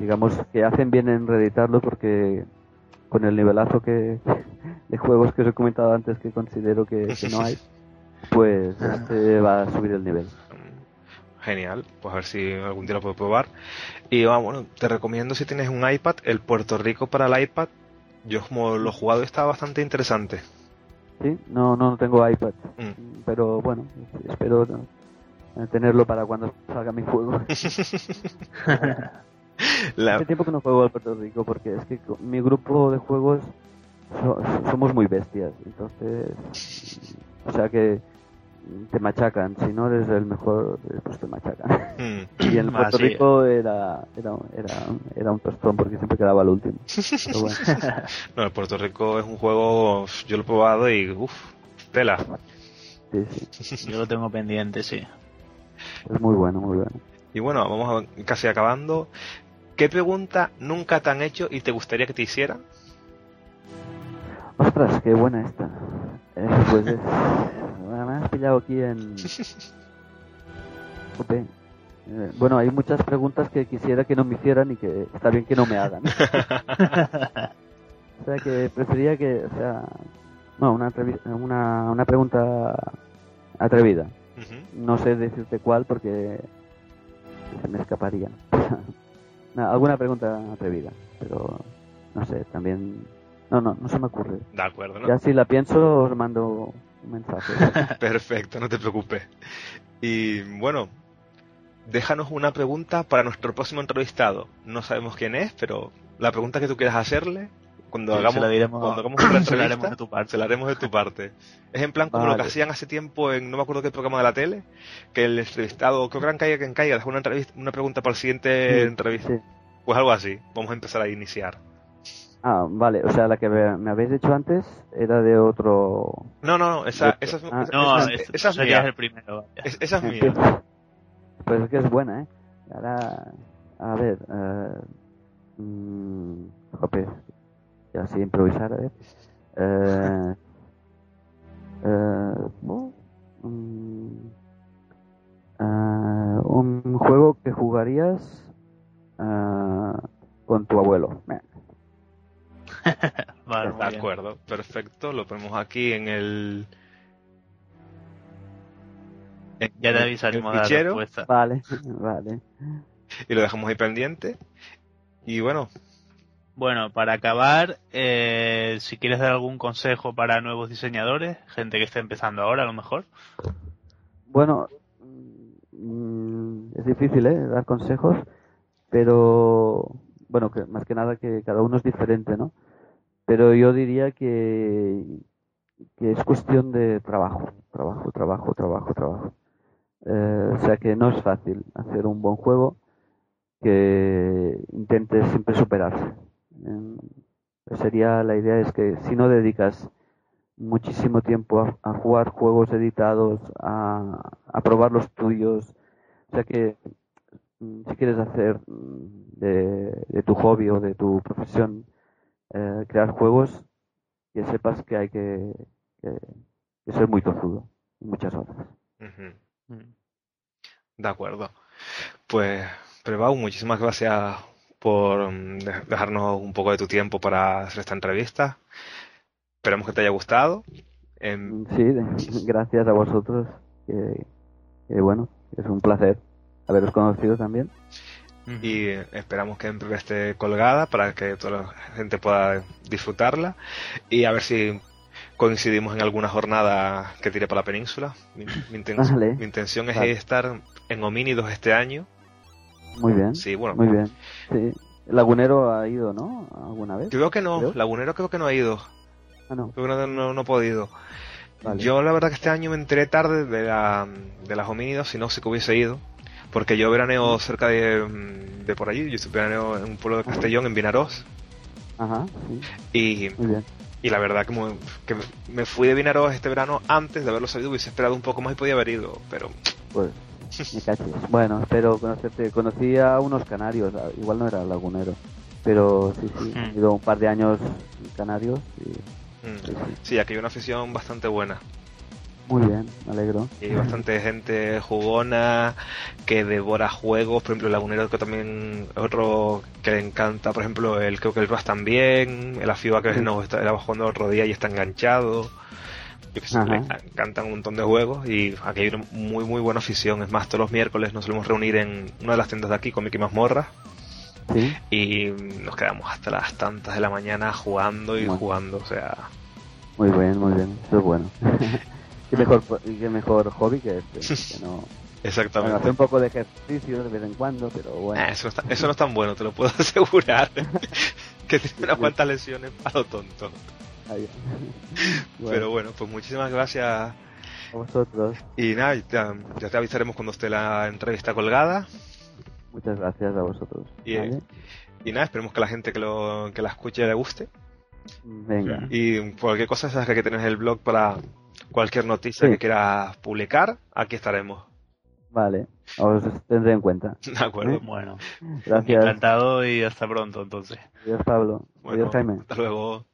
Speaker 3: Digamos que hacen bien en reeditarlo porque con el nivelazo que de juegos que os he comentado antes que considero que, no hay, pues este va a subir el nivel.
Speaker 1: Genial, pues a ver si algún día lo puedo probar. Y bueno, te recomiendo si tienes un iPad, el Puerto Rico para el iPad. Yo como lo he jugado está bastante interesante.
Speaker 3: Sí, no, no tengo iPad, mm. pero bueno, espero tenerlo para cuando salga mi juego. Hace tiempo que no juego al Puerto Rico porque es que mi grupo de juegos somos muy bestias, entonces, o sea que te machacan, si no eres el mejor, pues te machacan. Mm. Y en Puerto Rico era, era, era, era, un tostón porque siempre quedaba el último.
Speaker 1: no, el Puerto Rico es un juego, yo lo he probado y uff, tela.
Speaker 3: Sí, sí.
Speaker 2: Yo lo tengo pendiente, sí.
Speaker 3: Es muy bueno, muy bueno.
Speaker 1: Y bueno, vamos casi acabando. ¿Qué pregunta nunca te han hecho y te gustaría que te hicieran?
Speaker 3: Ostras, qué buena esta. Eh, pues es... has pillado aquí en... Eh, bueno, hay muchas preguntas que quisiera que no me hicieran y que está bien que no me hagan. o sea, que preferiría que... O sea, no, una, una, una pregunta atrevida. No sé decirte cuál porque se me escaparía. alguna pregunta atrevida, pero no sé, también... No, no, no se me ocurre.
Speaker 1: De acuerdo, ¿no?
Speaker 3: Ya si la pienso os mando mensaje.
Speaker 1: Perfecto, no te preocupes. Y bueno, déjanos una pregunta para nuestro próximo entrevistado. No sabemos quién es, pero la pregunta que tú quieras hacerle, cuando hagamos,
Speaker 2: la diremos,
Speaker 1: cuando hagamos una
Speaker 2: se la haremos de tu parte.
Speaker 1: Se la haremos de tu parte. Es en plan como lo que hacían hace tiempo en, no me acuerdo qué programa de la tele, que el entrevistado, que gran caiga quien caiga, deja una, entrevista, una pregunta para el siguiente entrevista. Pues algo así. Vamos a empezar a iniciar.
Speaker 3: Ah, vale, o sea, la que me me habéis dicho antes era de otro...
Speaker 1: No, no, no, esa, esa, es-
Speaker 3: Ah,
Speaker 1: esa-
Speaker 2: No,
Speaker 1: esa-
Speaker 2: es-
Speaker 1: esa es mía.
Speaker 2: el primero.
Speaker 1: Es- esa es mía.
Speaker 3: Pues es que es buena, ¿eh? Ahora, a ver, eh, mm, jope, ya así improvisar, a ver. Eh, eh, oh, mm, ah, un juego que jugarías ah, con tu abuelo. Meh.
Speaker 2: Vale,
Speaker 1: De
Speaker 2: bien.
Speaker 1: acuerdo, perfecto. Lo ponemos aquí en el. en
Speaker 2: Ya te
Speaker 1: el-
Speaker 2: avisaremos
Speaker 1: el
Speaker 2: de la respuesta.
Speaker 3: Vale, vale.
Speaker 1: y lo dejamos ahí pendiente. Y bueno,
Speaker 2: Bueno, para acabar, eh, si quieres dar algún consejo para nuevos diseñadores, gente que esté empezando ahora a lo mejor.
Speaker 3: Bueno, mm, es difícil, ¿eh? Dar consejos, pero bueno, que más que nada que cada uno es diferente, ¿no? Pero yo diría que, que es cuestión de trabajo, trabajo, trabajo, trabajo, trabajo. Eh, o sea que no es fácil hacer un buen juego que intente siempre superarse. Em, sería la idea es que si no dedicas muchísimo tiempo a, jugar juegos editados, a, a probar los tuyos. O sea que mm, si quieres hacer mm, de tu hobby o de tu profesión eh, crear juegos, que sepas que hay que, que- que ser muy tozudo, muchas horas.
Speaker 2: Mm.
Speaker 1: de acuerdo. Pues, Prevau, muchísimas gracias por mm, de- dejarnos un poco de tu tiempo para hacer esta entrevista. Esperamos que te haya gustado. Em,
Speaker 3: Sí, de- gracias a vosotros, que, que bueno, es un placer haberos conocido también.
Speaker 1: Y esperamos que en breve esté colgada para que toda la gente pueda disfrutarla y a ver si coincidimos en alguna jornada que tire para la península. Mi, mi inten-
Speaker 3: Vale.
Speaker 1: mi intención es
Speaker 3: Vale.
Speaker 1: estar en Homínidos este año.
Speaker 3: Muy bien,
Speaker 1: Sí, bueno,
Speaker 3: muy bien. Sí. Lagunero ha ido, ¿no? ¿Alguna vez?
Speaker 1: creo que no,
Speaker 3: Creo.
Speaker 1: Lagunero creo que no ha ido,
Speaker 3: Ah, no.
Speaker 1: creo que no, no, no ha podido.
Speaker 3: Vale.
Speaker 1: Yo la verdad que este año me enteré tarde de, la, de las Homínidos, si no sé que hubiese ido. Porque yo veraneo cerca de, de por allí, yo veraneo en un pueblo de Castellón, en Vinaroz,
Speaker 3: Ajá, sí,
Speaker 1: y
Speaker 3: muy bien.
Speaker 1: Y la verdad que me, que me fui de Vinaroz este verano antes de haberlo sabido, hubiese esperado un poco más y podía haber ido, pero
Speaker 3: Pues. Bueno, espero conocerte. Conocí a unos canarios, igual no era lagunero, pero sí, sí, he
Speaker 2: Hmm.
Speaker 3: ido un par de años canarios y
Speaker 1: mm,
Speaker 3: sí, sí.
Speaker 1: sí, aquí hay una afición bastante buena.
Speaker 3: Muy bien, me alegro.
Speaker 1: Y bastante gente jugona que devora juegos, por ejemplo el Lagunero que también otro que le encanta, por ejemplo el creo que el Rust también, el Afiba que
Speaker 3: Sí.
Speaker 1: nos está, estaba jugando el otro día y está enganchado. Yo que sé, le encantan un montón de juegos y aquí hay una muy muy buena afición. Es más, todos los miércoles nos solemos reunir en una de las tiendas de aquí con Mickey Mazmorra
Speaker 3: Sí,
Speaker 1: y nos quedamos hasta las tantas de la mañana jugando y
Speaker 3: Bueno.
Speaker 1: jugando, o sea,
Speaker 3: muy bien, muy bien. Eso es bueno. qué, mejor, qué mejor hobby que este. Que no, bueno,
Speaker 1: exactamente.
Speaker 3: hacer un poco de ejercicio de vez en cuando, pero bueno.
Speaker 1: Ah, eso, no está- eso no es tan bueno, te lo puedo asegurar. que tiene unas cuantas lesiones para lo tonto.
Speaker 3: Bueno,
Speaker 1: Pero bueno, pues muchísimas gracias.
Speaker 3: a vosotros,
Speaker 1: Y nada, ya, ya te avisaremos cuando esté la entrevista colgada.
Speaker 3: muchas gracias a vosotros.
Speaker 1: Y-
Speaker 3: ¿vale?
Speaker 1: Y nada, esperemos que la gente que, lo, que la escuche le guste.
Speaker 3: Venga,
Speaker 1: Y cualquier cosa, sabes que aquí tienes el blog para cualquier noticia
Speaker 3: Sí.
Speaker 1: que quieras publicar. Aquí estaremos.
Speaker 3: vale, os tendré en cuenta.
Speaker 1: De acuerdo.
Speaker 2: Bueno,
Speaker 3: Gracias.
Speaker 2: encantado y hasta pronto entonces.
Speaker 3: Adiós, Pablo.
Speaker 1: Bueno,
Speaker 3: Adiós, Jaime.
Speaker 1: hasta luego.